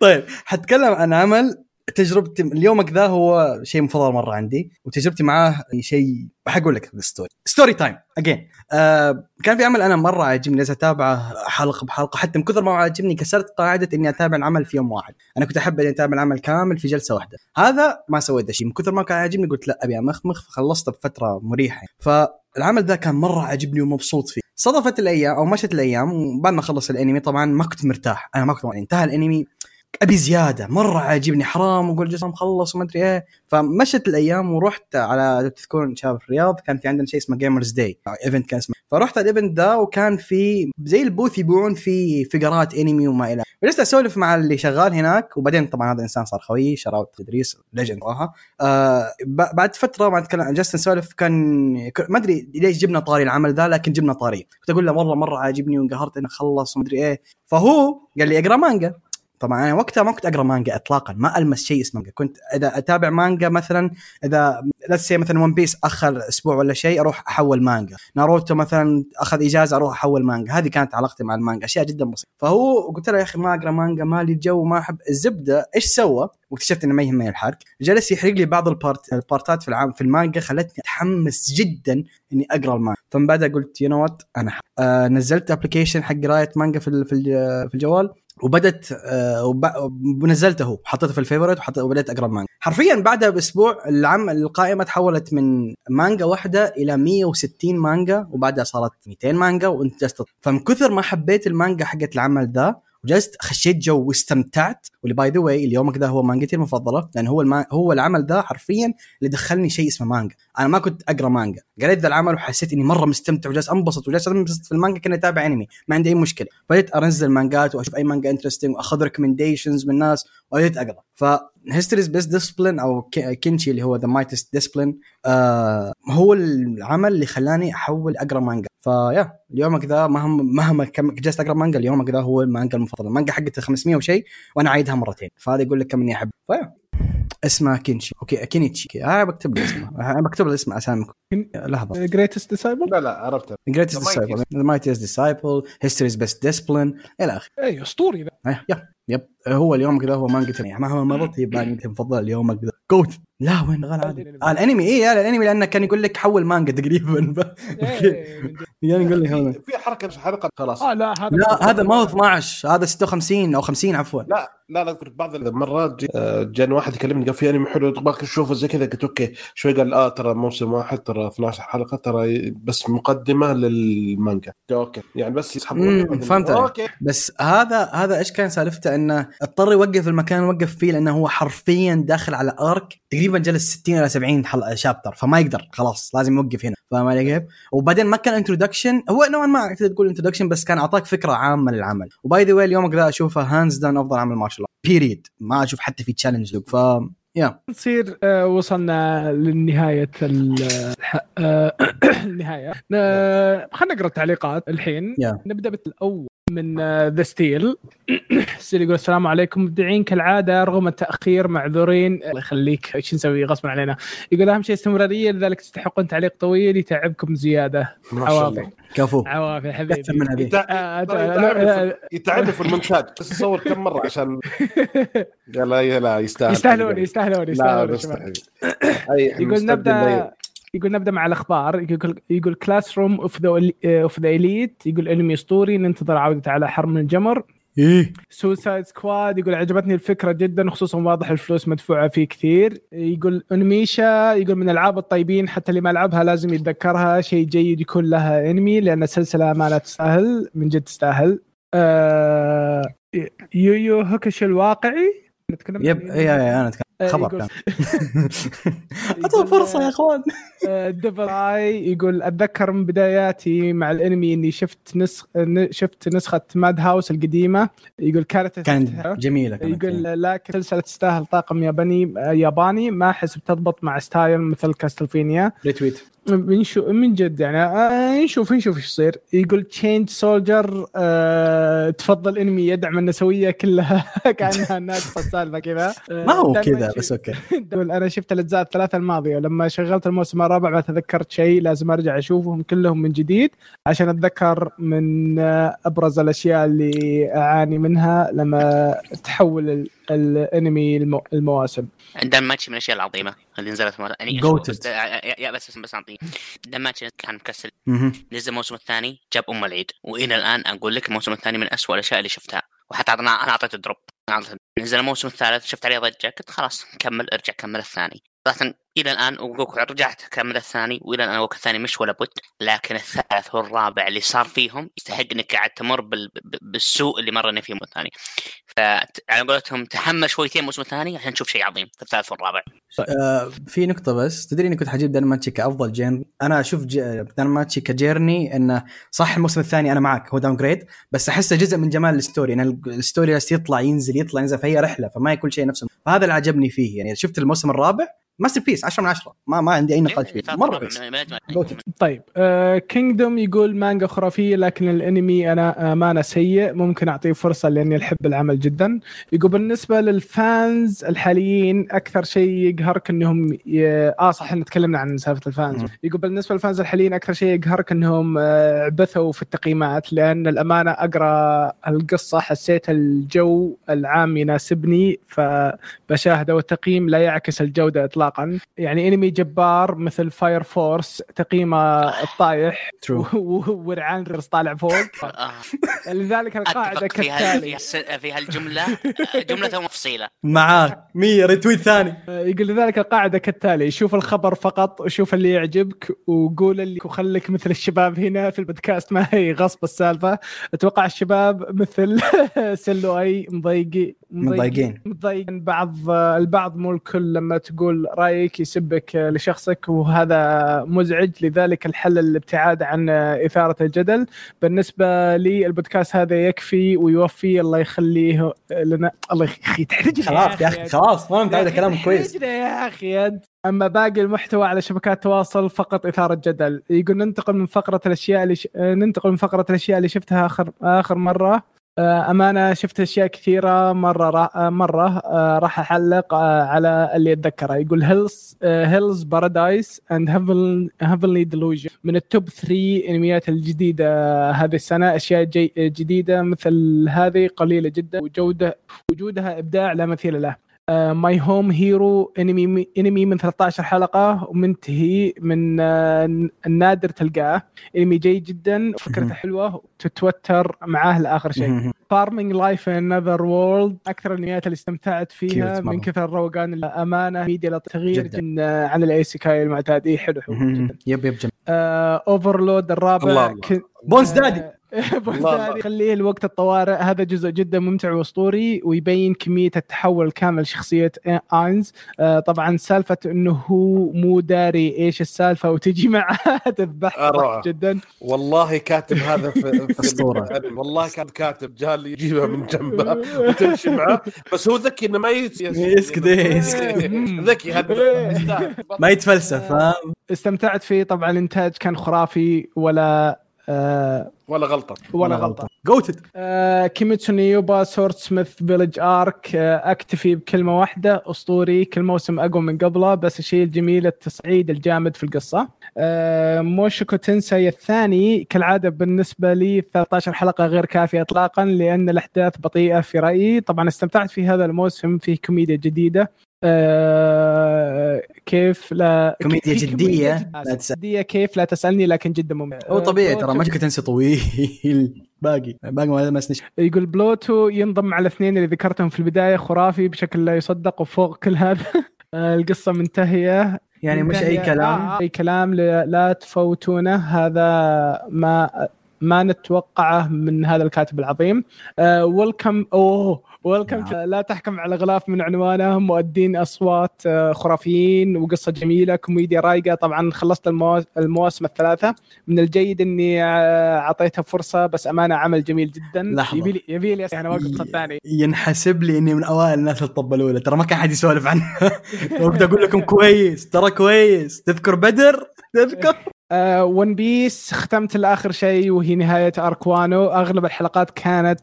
طيب حتكلم عن عمل تجربتي اليومك ذا هو شيء مفضل مرة عندي وتجربتي معاه شيء حقول لك ال story story time again كان في عمل أنا مرة عاجبني لازم أتابعه حلقة بحلقة. حتى من كثر ما عاجبني كسرت قاعدة إني أتابع العمل في يوم واحد. أنا كنت أحب إني أتابع العمل كامل في جلسة واحدة. هذا ما سويت شيء. من كثر ما كان عاجبني قلت لا أبي امخمخ فخلصته بفترة مريحة. فالعمل ذا كان مرة عاجبني ومبسوط فيه. صدفت الأيام أو مشت الأيام وبعد ما خلص الأنمي طبعا ما كنت مرتاح. أنا ما كنت انتهى الأنمي. أبي زيادة مرة عاجبني حرام أقول جسم مخلص وما أدري إيه. فمشت الأيام ورحت على تذكرون شباب الرياض كان في عندنا شيء اسمه Gamers Day event كان اسمه. فرحت ال event ذا وكان في زي ال booth يبيعون فيه figures انمي وما إلى. جلست أسولف مع اللي شغال هناك وبعدين طبعا هذا الانسان صار خوي shout out ادريس legend آه بعد فترة ما أتكلم جلست نسولف كان ما أدري ليش جبنا طاري العمل ذا لكن جبنا طاري. كنت أقول له مرة مرة عاجبني وانقهرت إنه خلص وما أدري إيه. فهو قال لي أقرأ مانجا طبعا أنا وقتها ما كنت أقرأ مانجا اطلاقا ما ألمس شيء اسمه مانجا. كنت إذا أتابع مانجا مثلا إذا لا سي مثلا One Piece آخر أسبوع ولا شيء أروح أحول مانجا. ناروتو مثلا آخذ إجازة أروح أحول مانجا. هذه كانت علاقتي مع المانجا أشياء جدا بسيطة. فهو قلت له يا أخي ما أقرأ مانجا مالي الجو ما أحب. الزبدة إيش سوى؟ واكتشفت إنه ما يهمني الحرق جلس يحرق لي بعض ال part البارتات في العام في المانجا خلتني أتحمس جدا إني أقرأ المانجا. فمن بعدها قلت you know what أنا ح- آه نزلت application حق قراية مانجا في في الجوال. وبدت آه ونزلته حطيته في ال favorite وبدأت أقرأ المانجا حرفيا بعدها باسبوع العم القائمة تحولت من مانجا واحدة إلى 160 مانجا وبعدها صارت 200 مانجا وانت فمن كثر ما حبيت المانجا حقت العمل ذا وجلست خشيت جو واستمتعت واللي by the way اليومك ذا هو مانجتي المفضله لأن هو الما هو العمل ذا حرفيا اللي دخلني شيء اسمه مانجا. أنا ما كنت أقرأ مانجا. قريت ذا العمل وحسيت إني مرة مستمتع وجالس أنبسط وجالس أنبسط في المانجا كأني أتابع انمي ما عندي أي مشكلة. بديت أنزل مانجات وأشوف أي مانجا interesting وأخذ recommendations من الناس وبديت أقرأ. ف History's Best Disciple أو Ke- Kenichi اللي هو ذا Mightiest Disciple هو العمل اللي خلاني احول أقرأ مانجا. ف yeah اليومك ذا مهما مهما كم جلست أقرأ مانجا اليومك ذا هو المانجا المفضله المانجا حقتها 500 وشيء وأنا عايدها مرتين. فهذا يقول لك كم إني أحب. ف yeah اسمه Kenichi. okay Kenichi. آه بكتب له اسمه. آه بكتب له اسم اسامي لحظة. Greatest Disciple لا لا عرفت Greatest The Disciple. Mightiest. The Mightiest Disciple. History's Best Discipline. إلى آخره. اي أسطوري. ذا إيه، yep هو اليوم كذا هو مانجا يعني مهما مضت هي مانجتي المفضله اليوم كذا. goat لا وين غير عادي. آه الأنمي اي لا الأنمي لأنه كان يقول لك حول مانجا تقريبا. إيه،. يعني يقول لي هذا. في حركة حلقه خلاص. آه لا هذا لا هذا ما هو 12 هذا 56 أو 50 عفوا. لا لا لا أذكر بعض المرات آه، جاني واحد يكلمني قال في أنمي حلو تبغاك تشوفه زي كذا. قلت okay. شوي قال آه ترى موسم واحد ترى 12 حلقة ترى بس مقدمة للمانجا. okay. يعني بس يسحبون مم، فهمت عليك. okay. بس هذا هذا إيش كان سالفته؟ انه اضطر يوقف المكان اللي وقف فيه لأنه هو حرفيا داخل على arc تقريبا جلس 60 إلى 70 حلقه chapter فما يقدر خلاص لازم يوقف هنا. فاهم علي كيف؟ وبعدين ما كان introduction هو نوعا ما تقدر تقول introduction بس كان أعطاك فكرة عامة للعمل. و by the way اليوم ذا أشوفه hands down أفضل عمل martial period ما أشوف حتى في challenge look ف يا نصير آه، وصلنا لنهاية ال- الح- آه، خلينا نقرأ التعليقات الحين. نبدأ بالأول. من ذا ستيل ستيل يقول السلام عليكم. مبدعين كالعادة رغم التأخير معذورين. الله يخليك. إيش نسوي؟ غصبا علينا. يقول أهم شيء استمرارية لذلك تستحقون تعليق طويل يتعبكم زيادة. ما شاء عوافي الله كفو. عوافي حبيبي. آه، آه، يتعبني آه، في- في المونتاج. بس اصور كم مرة عشان لا لا يستاهل. يستاهلون يستاهلون لا يستاهلون يقول نبدا يقول نبدأ مع الأخبار. يقول يقول Classroom of the of the Elite يقول انمي أسطوري. ننتظر عودته على حرم الجمر. إيه. Suicide Squad يقول عجبتني الفكرة جدا خصوصا واضح الفلوس مدفوعة فيه كثير. يقول انميشا يقول من ألعاب الطيبين حتى اللي ما لعبها لازم يتذكرها. شيء جيد يكون لها انمي لأن السلسلة ما لا تستاهل. من جد تستاهل. آه يو يو هاكشو الواقعي. نتكلم عن yep. اي اي أنا أتكلم. خبر يقول- كان اعطوه فرصة يا إخوان. Devil May يقول أتذكر من بداياتي مع الأنمي إني شفت نسخ شفت نسخة Madhouse القديمة. يقول كانت كانت جميلة كانت يقول لكن سلسله تستاهل طاقم ياباني ياباني. ما أحس بتضبط مع style مثل Castlevania retweet. بنشوف من جد يعني آه، نشوف نشوف إيش يصير. يقول Chained Soldier آه تفضل انمي يدعم النسوية كلها. كأنها ناقصه السالفه كذا. ما هو كذا بس okay. يقول أنا شفت الأجزاء الثلاثة الماضية. ولما شغلت الموسم الرابع ما تذكرت شيء لازم أرجع أشوفهم كلهم من جديد. عشان أتذكر من آه، أبرز الأشياء اللي أعاني منها لما تحول الانمي المو- المواسم. دماتشي من الأشياء العظيمة اللي نزلت مرة يعني. بس يا- يا بس بس اعطيه دماتشي كان مكسل. نزل الموسم الثاني جاب أم العيد. وإلى الآن أقول لك الموسم الثاني من أسوأ الأشياء اللي شفتها. وحتى أنا أنا أعطيته دروب. نزل الموسم الثالث شفت عليه ضجة قلت خلاص كمل ارجع كمل الثاني. صراحة إلى الآن رجعت كمل الثاني وإلى الآن وقوك الثاني مش ولا بد لكن الثالث والرابع اللي صار فيهم يستحق إنك قاعد تمر بال... بالسوء اللي مرنا فيه الموسم الثاني. فعلى قولتهم تحمل شويتين الموسم الثاني عشان تشوف شيء عظيم في الثالث والرابع. آه في نقطة بس تدري إني كنت حجيب دانماتشي كافضل جيرني أنا أشوف ج- دانماتشي كجيرني إنه صح الموسم الثاني أنا معك هو downgrade بس أحسه جزء من جمال ال story إن ال- ال story يطلع ينزل يطلع ينزل فهي رحلة فما هي كل شيء نفسه فهذا اللي عجبني فيه يعني شفت الموسم الرابع masterpiece 10 من 10 ما ما عندي أي نقاش فيه أجمل. Goated. طيب Kingdom يقول مانجا خرافية لكن الأنمي أنا أمانة سيء ممكن أعطيه فرصة لأني أحب العمل جدا يقول بالنسبة لل fans الحاليين أكثر شيء يقهرك إنهم ي... آه صح إحنا تكلمنا عن سالفة ال fans. يقول بالنسبة لل fans الحاليين أكثر شيء يقهرك إنهم آه، عبثوا في التقييمات لأن الأمانة أقرأ القصة حسيت الجو العام يناسبني فبشاهده والتقييم لا يعكس الجودة اطلاقا يعني انمي جبار مثل Fire Force تقييمه الطايح ورعان ريرس طالع فوق. آه. لذلك القاعدة كالتالي. في هالجملة. جملة ومفصيله معاك. 100 retweet ثاني. يقول لذلك القاعدة كالتالي. شوف الخبر فقط وشوف اللي يعجبك وقول اللي وخليك مثل الشباب هنا في البودكاست. ما هي غصب السالفة. أتوقع الشباب مثل سلو اي مضايقين مضايقين. مضايقين بعض البعض مو الكل لما تقول رأيك يسبك لشخصك وهذا مزعج. لذلك الحل الابتعاد عن إثارة الجدل. بالنسبة لي البودكاست هذا يكفي ويوفي. الله يخليه لنا. الله يخلي تحرجني. خلاص يا أخي خلاص ما متعود على كلام كويس. تحرجنا يا أخي. انت أما باقي المحتوى على شبكات التواصل فقط إثارة جدل يقول ننتقل من فقرة الأشياء اللي ش... آه، ننتقل من فقرة الأشياء اللي شفتها آخر آخر مرة. آه، أمانة شفت أشياء كثيرة مرة را... آه، مرة آه، راح أعلق آه، على اللي أتذكره. يقول Hell's Hell's Paradise and Heavenly Delusion من ال top 3 أنميات الجديدة هذه السنة. أشياء جي... جديدة مثل هذه قليلة جدا. وجوده وجودها إبداع لا مثيل له. My Home Hero انمي انمي من 13 حلقة ومنتهي من آه، النادر تلقاه انمي جيد جدا فكرته مهم. حلوة تتوتر معاه لآخر شيء Farming Life in Another World أكثر الانميات اللي استمتعت فيها. من كثر الروقان الامانه ميديا للتغيير جداً. جدا عن ال isekai المعتاد إيه، حلو حلو جدا yep yep جميل Overlord الرابع الله الله. بونز دادي خليه لوقت الطوارئ. هذا جزء جدا ممتع وأسطوري ويبين كمية التحول الكامل لشخصية اينز آه، طبعا سالفة إنه هو مو داري إيش السالفة وتجي معاه. تذبح آه،. جدا. والله كاتب هذا في. الأنمي. والله كان كاتب. جال يجيبها من جنبه وتمشي معاه. بس هو ذكي إنه ما يس- يس- يسكت، إيه، يسكت. ذكي هذا ما يتفلسف فاهم؟ استمتعت فيه. طبعا الانتاج كان خرافي ولا آه ولا غلطة. ولا غلطة. goated آه كيميتسو نيوبا سورت سميث فيلج آرك آه أكتفي بكلمة واحدة أسطوري كل موسم أقوى من قبله بس الشيء الجميل التصعيد الجامد في القصة. آه موشوكو تنساي الثاني كالعادة بالنسبة لي 13 حلقة غير كافية اطلاقا لأن الأحداث بطيئة في رأيي. طبعا استمتعت في هذا الموسم فيه كوميديا جديدة. آه كيف لا كوميديا في جدية، جد- لا كيف لا تسألني لكن جدا ممتع. هو طبيعي ترى ما كنت تنسى طويل. باقي. باقي ما سنش. يقول بلوتو ينضم على الاثنين اللي ذكرتهم في البداية خرافي بشكل لا يصدق وفوق كل هذا. آه، القصة منتهية. يعني مش أي كلام. آه، أي كلام لا لا تفوتونه. هذا ما ما نتوقعه من هذا الكاتب العظيم. ويلكم أوه! ويلكم نعم. لا تحكم على غلاف من عنوانه مؤدين أصوات آه، خرافيين وقصة جميلة كوميديا رايقة. طبعا خلصت المواسم, الثلاثة. من الجيد إني آه، اعطيتها فرصة بس أمانة عمل جميل جدا. لحظة. يبي لي يبي لي أنا واقف صف ثاني. ينحسب لي إني من أوائل الناس اللي طبلوا له. ترى ما كان حد يسولف عنه. وقت أقول لكم كويس. ترى كويس. تذكر بدر؟ تذكر؟ ون بيس ختمت لآخر شيء وهي نهاية اركوانو اغلب الحلقات كانت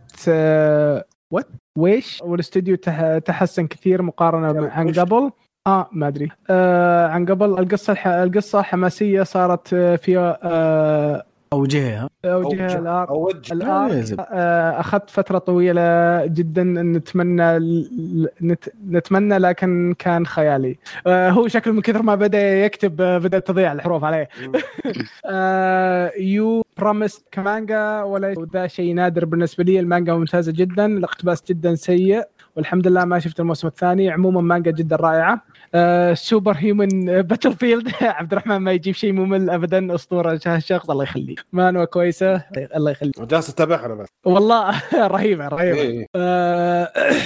وات ويش والاستوديو تح- تحسن كثير مقارنة عن؟ قبل آه ما أدري. آه عن قبل القصة الح... القصة حماسية صارت آه، فيها آه أوجهها. اوجه الارك أوجه. الارك. آه، أخذت فترة طويلة جدا نتمنى نت... نتمنى لكن كان خيالي. آه، هو شكله من كثر ما بدأ يكتب آه، بدات تضيع الحروف عليه. يو بروميس كمانجا ولا ذا شيء نادر بالنسبة لي. المانجا ممتازة جدا الاقتباس جدا سيء والحمد لله ما شفت الموسم الثاني. عموما مانجا جدا رائعة. superhuman battlefield عبد الرحمن ما يجيب شيء ممل ابدا أسطورة الشخص الله يخليه مانهوا كويسه الله يخليه جالس أتابعها أنا بس. والله رهيبة رهيبة. إيه. آه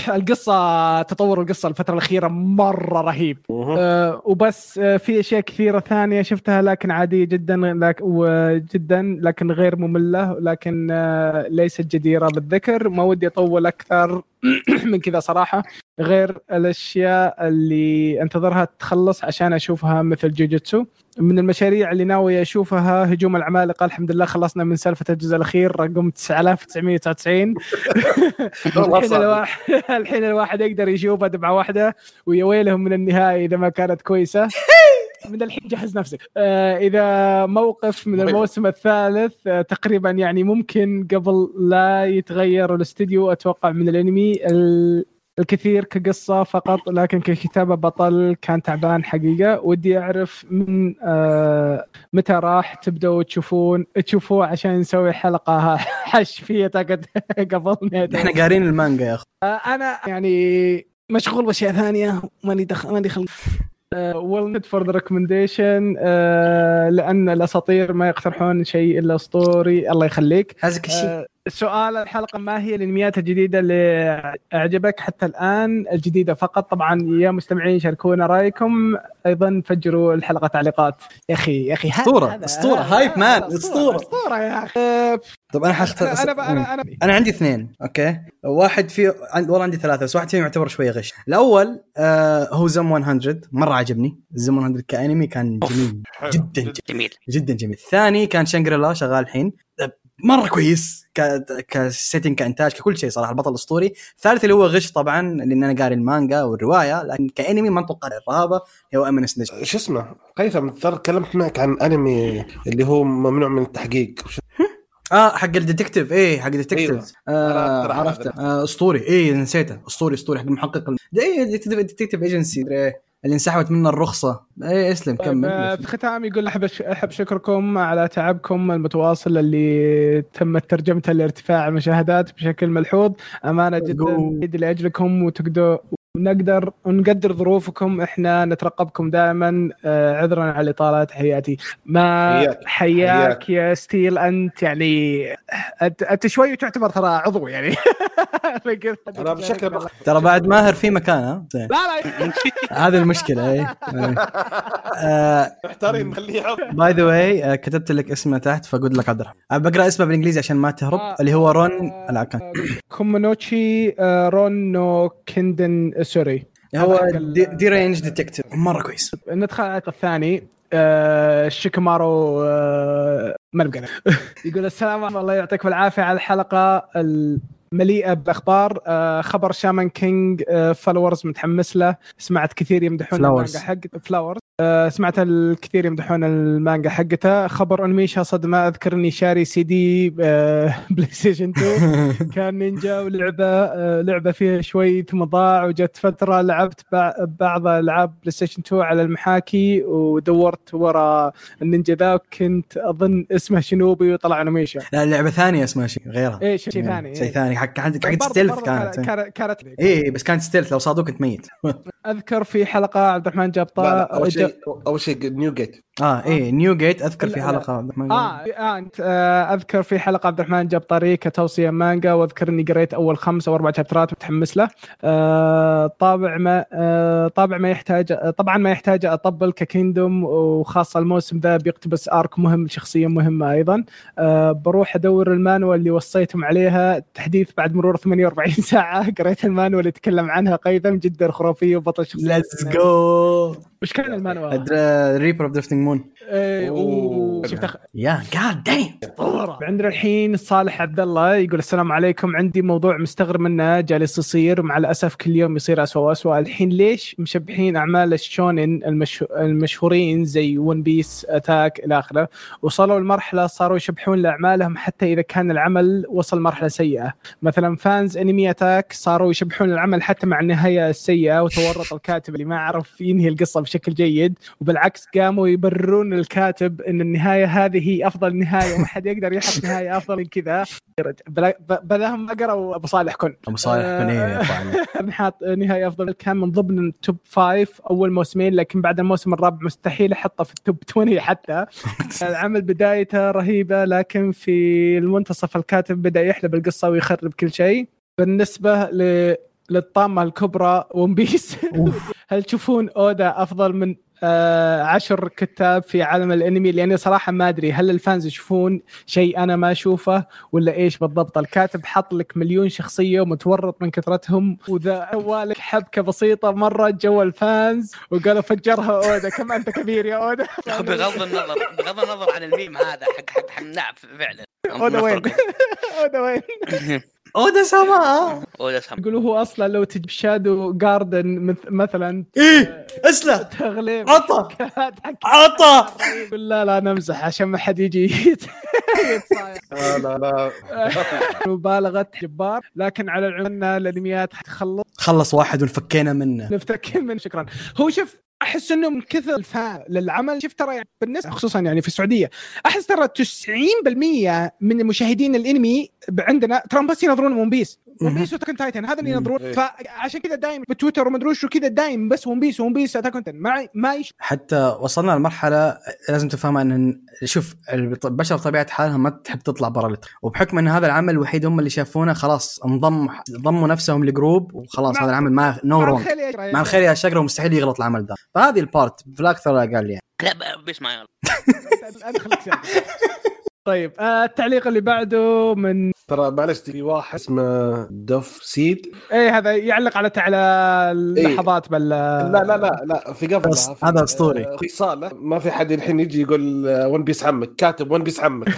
القصة تطور القصة الفترة الأخيرة مرة رهيب. آه وبس آه في أشياء كثيرة ثانية شفتها لكن عادية جدا لك وجدا لكن غير مملة لكن آه ليست جديرة بالذكر. ما ودي أطول أكثر. من كذا صراحة غير الأشياء اللي أنتظرها تخلص عشان أشوفها مثل جوجيتسو. من المشاريع اللي ناوي أشوفها هجوم العمالقة الحمد لله خلصنا من سالفة الجزء الأخير رقم 9999 والله الحين. الواحد الحين الواحد يقدر يشوفها دمعه واحدة ويا ويلهم من النهاية إذا ما كانت كويسة. من الحين جهز نفسك. آه إذا موقف من الموسم الثالث آه تقريبا يعني ممكن قبل لا يتغير الاستديو أتوقع من الأنمي ال- الكثير كقصة فقط لكن ككتابة بطل كان تعبان حقيقة. ودي أعرف من آه متى راح تبدأوا تشوفون تشوفوه عشان نسوي حلقة حش فيها تاكد قبل إحنا قارين المانجا يا أخي. آه، أنا يعني مشغول بأشياء ثانية ماني دخل ماني خل ويل فور ذا ريكومنديشن لأن الأساطير ما يقترحون شيء إلا اسطوري الله يخليك. هذاك الشيء آه، سؤال الحلقة ما هي الانميات الجديدة اللي أعجبك حتى الآن؟ الجديدة فقط. طبعا يا مستمعين شاركونا رأيكم. أيضا فجروا الحلقة تعليقات. يا أخي يا أخي أسطورة، هذا- hype man، هذا أسطورة. أسطورة. يا أخي. طب أنا حختار أنا أنا أنا, أنا أنا عندي اثنين أوكي؟ واحد في عند والله عندي ثلاثة بس واحد فيهم يعتبر شوية غش. الأول آه هو زوم 100 مرة عجبني. زوم 100 كأنمي كان جميل. جدا جميل. جدا جميل. الثاني كان شانجريلا شغال الحين. مرة كويس ك كسيتنج كإنتاج ككل شيء صراحة البطل الأسطوري. الثالث اللي هو غش طبعا لأن أنا قاري المانجا والرواية لكن كأنمي ما أتوقع الرهابه هو امنس نجم شو اسمه؟ قيثم ترى تكلمت معك عن أنمي اللي هو ممنوع من التحقيق. آه حق الديتكتيف. إيه حق الديتكتيف. أيوة. آه عرفت- عرفته. عرفت. آه أسطوري. إيه نسيته. أسطوري أسطوري حق المحقق إيه ديتكتيف ايجنسي اللي انسحبت منه الرخصة. إيه اسلم طيب، آه، كمل في ختام يقول أحب أحب شكركم على تعبكم المتواصل اللي تمت ترجمته لارتفاع المشاهدات بشكل ملحوظ. أمانة جدا لأجلكم وتقدر ونقدر ونقدر ظروفكم إحنا نترقبكم دائما آه، عذرا على اطاله حياتي. ما حياك. حياك, حياك. يا ستيل أنت يعني أنت, شوي تعتبر ترى عضو يعني. أنا بشكل بخ... ترى بعد ماهر في مكان ها؟ لا لا. هذه المشكلة إيه. محتارين نخليه عضو. باي ذا واي كتبت لك اسمه تحت فقلت لك عبد الرحمن بقرا اسمه بالإنجليزي عشان ما تهرب آه، اللي هو رون آه، لا كان آه، كومونوتشي رون نو كندن سوري. هو دي رينج ديتكتيف مرة كويس. ندخل على الثاني آه شيكامارو آه ما نبقى يقول السلام عليكم الله يعطيكم العافية على الحلقة المليئة بالاخبار آه خبر شامان كينج آه فلورز متحمس له. سمعت كثير يمدحون. المانجا حق فلاورز سمعت الكثير يمدحون المانجا حقته. خبر اونيموشا صدمة. أذكر أني شاري سي دي آه بلاي ستيشن 2 كان نينجا ولعبة آه، لعبة فيها شوي ثم ضاع وجت فترة لعبت بع- بعض ألعاب بلاي ستيشن 2 على المحاكي ودورت ورا النينجا ذا كنت أظن اسمه شنوبي وطلع اونيموشا لا لعبة ثانية اسمها شيء غيرها. إيه شيء ثاني. شيء إيه. ثاني. حق حق stealth كانت كانت كانت إيه بس كانت stealth لو صادوك انت ميت. أذكر في حلقة عبد الرحمن جاب اول شيء أول شيء نيو جيت آه إيه نيو جيت أذكر في حلقة عبد الرحمن. آه آه، أنت آه أذكر في حلقة عبد الرحمن جاب طريق كتوصيه مانجا واذكر اني قريت أول خمس أو أربع شابترات متحمس له. آه طابع ما آه طابع ما يحتاج آه، طبعا ما يحتاج أطبل ككيندوم وخاصة الموسم ذا بيقتبس آرك مهم شخصية مهمة أيضا. آه بروح أدور المانوال اللي وصيتم عليها تحديث بعد مرور 48 ساعة قريت المانوال اللي يتكلم عنها قيثم جدا خرافية وبطل شخصية ليتس جو وش كان المانوال؟ ريبر اوف درفتنج مون شفت يا جاد دايم عندنا الحين صالح عبد الله يقول السلام عليكم. عندي موضوع مستغرب منه جالس يصير. مع الأسف كل يوم يصير اسوء واسوء الحين ليش مشبحين أعمال الشونن. المشهورين زي ون بيس اتاك إلى آخره؟ وصلوا لمرحلة صاروا يشبحون لأعمالهم حتى إذا كان العمل وصل مرحلة سيئة. مثلا فانز انمي اتاك صاروا يشبحون العمل حتى مع النهاية السيئة وتورط الكاتب اللي ما عرف ينهي القصة بشكل جيد وبالعكس قاموا يبررون الكاتب إن النهاية هذه هي أفضل نهاية وما حد يقدر يحط نهاية أفضل من كذا. بلاهم ما قروا أبو صالح كن. أبو صالح كان إيه كان حاط نهاية أفضل. كان من ضمن ال top five أول موسمين لكن بعد الموسم الرابع مستحيل أحطه في ال top 20 حتى. العمل بدايته رهيبة لكن في المنتصف الكاتب بدأ يحلب القصة ويخرب كل شيء. بالنسبة ل للطامه الكبرى One Piece. هل تشوفون أودا أفضل من آه عشر كتاب في عالم الأنمي؟ لأني صراحة ما أدري. هل ال fans يشوفون شيء أنا ما أشوفه ولا إيش بالضبط؟ الكاتب حط لك مليون شخصية ومتورط من كثرتهم وذا سوى لك حبكة بسيطة مرة جو ال fans وقالوا فجرها أودا. كم أنت كبير يا أودا؟ بغض النظر بغض النظر عن الميم هذا حق حق حق نعم فعلا. أودا وين؟ أودا وين؟ أودا سما. أودا سام يقولوا هو أصلا لو تجيب Shadow Garden مث- مثلا إيه اسلم تغليب. عطى عطى يقول لا لا نمزح عشان ما حد يجي. لا لا لا. مبالغة جبار. لكن على العموم الانميات حتخلص خلص واحد ونفكينا منه. نفتك من شكرا. هو شوف أحس إنه من كثر الفاء للعمل. شوف ترى يعني بالنسبة خصوصا يعني في السعودية. أحس ترى 90% من مشاهدين الإنمي عندنا ترى بس ينظرون One Piece One Piece و Attack on Titan هذا اللي ينظرون إيه. فعشان كذا دايم بتويتر ومدري وش وكذا دايم بس One Piece One Piece Attack Titan ما ما يش... حتى وصلنا لمرحله لازم تفهم ان شوف البشر بطبيعه حالهم ما تحب تطلع برا. وبحكم ان هذا العمل الوحيد هم اللي شافونه خلاص انضم ضموا نفسهم لجروب وخلاص مع- هذا العمل ما نو مع رونج. مع الخير يا شقره مستحيل يغلط العمل ده فهذه البارت فلاك ثرى قال لي يعني. لا ب- بس ما يغلط. طيب آه التعليق اللي بعده من ترى معلش في واحد اسمه دف سيد. إيه هذا يعلق على تعالى اللحظات بال لا لا لا لا في قبل هذا أسطوري. في صالح ما في حد الحين يجي يقول آه، One Piece عمك كاتب One Piece عمك.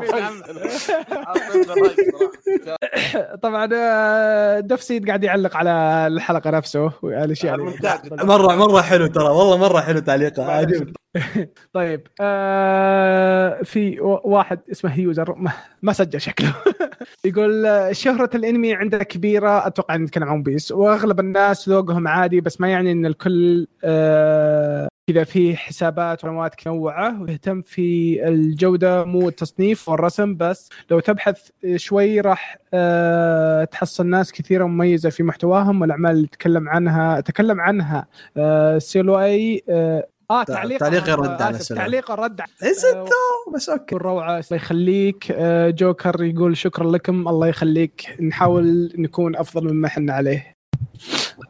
طبعا آه، دف سيد قاعد يعلق على الحلقة نفسه والاشياء ممتاز. مرة مرة حلو ترى والله مرة حلو تعليقه عجبني طيب آه في واحد اسمه user ما, ما سجل شكله. يقول آه، شهرة الأنمي عندنا كبيرة أتوقع نتكلم عن One Piece وأغلب الناس ذوقهم عادي بس ما يعني إن الكل آه كذا في حسابات وقنوات منوعة ويهتم في الجودة مو التصنيف والرسم بس. لو تبحث شوي راح آه تحصل ناس كثيرة مميزة في محتواهم والأعمال اللي تكلم عنها تكلم عنها. آه سيلو اي آه آه تعليق تعليق رد على السلام. تعليق رد. ستة بس okay. الروعة الله يخليك. آه، جوكر يقول شكرا لكم الله يخليك. نحاول نكون أفضل مما إحنا عليه.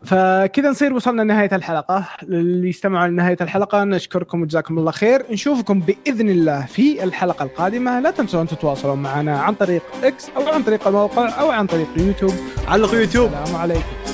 فكذا نصير وصلنا لنهاية الحلقة. اللي استمعوا لنهاية الحلقة نشكركم وجزاكم الله خير. نشوفكم بإذن الله في الحلقة القادمة. لا تنسوا أن تتواصلوا معنا عن طريق إكس أو عن طريق الموقع أو عن طريق يوتيوب علقوا يوتيوب. السلام عليكم.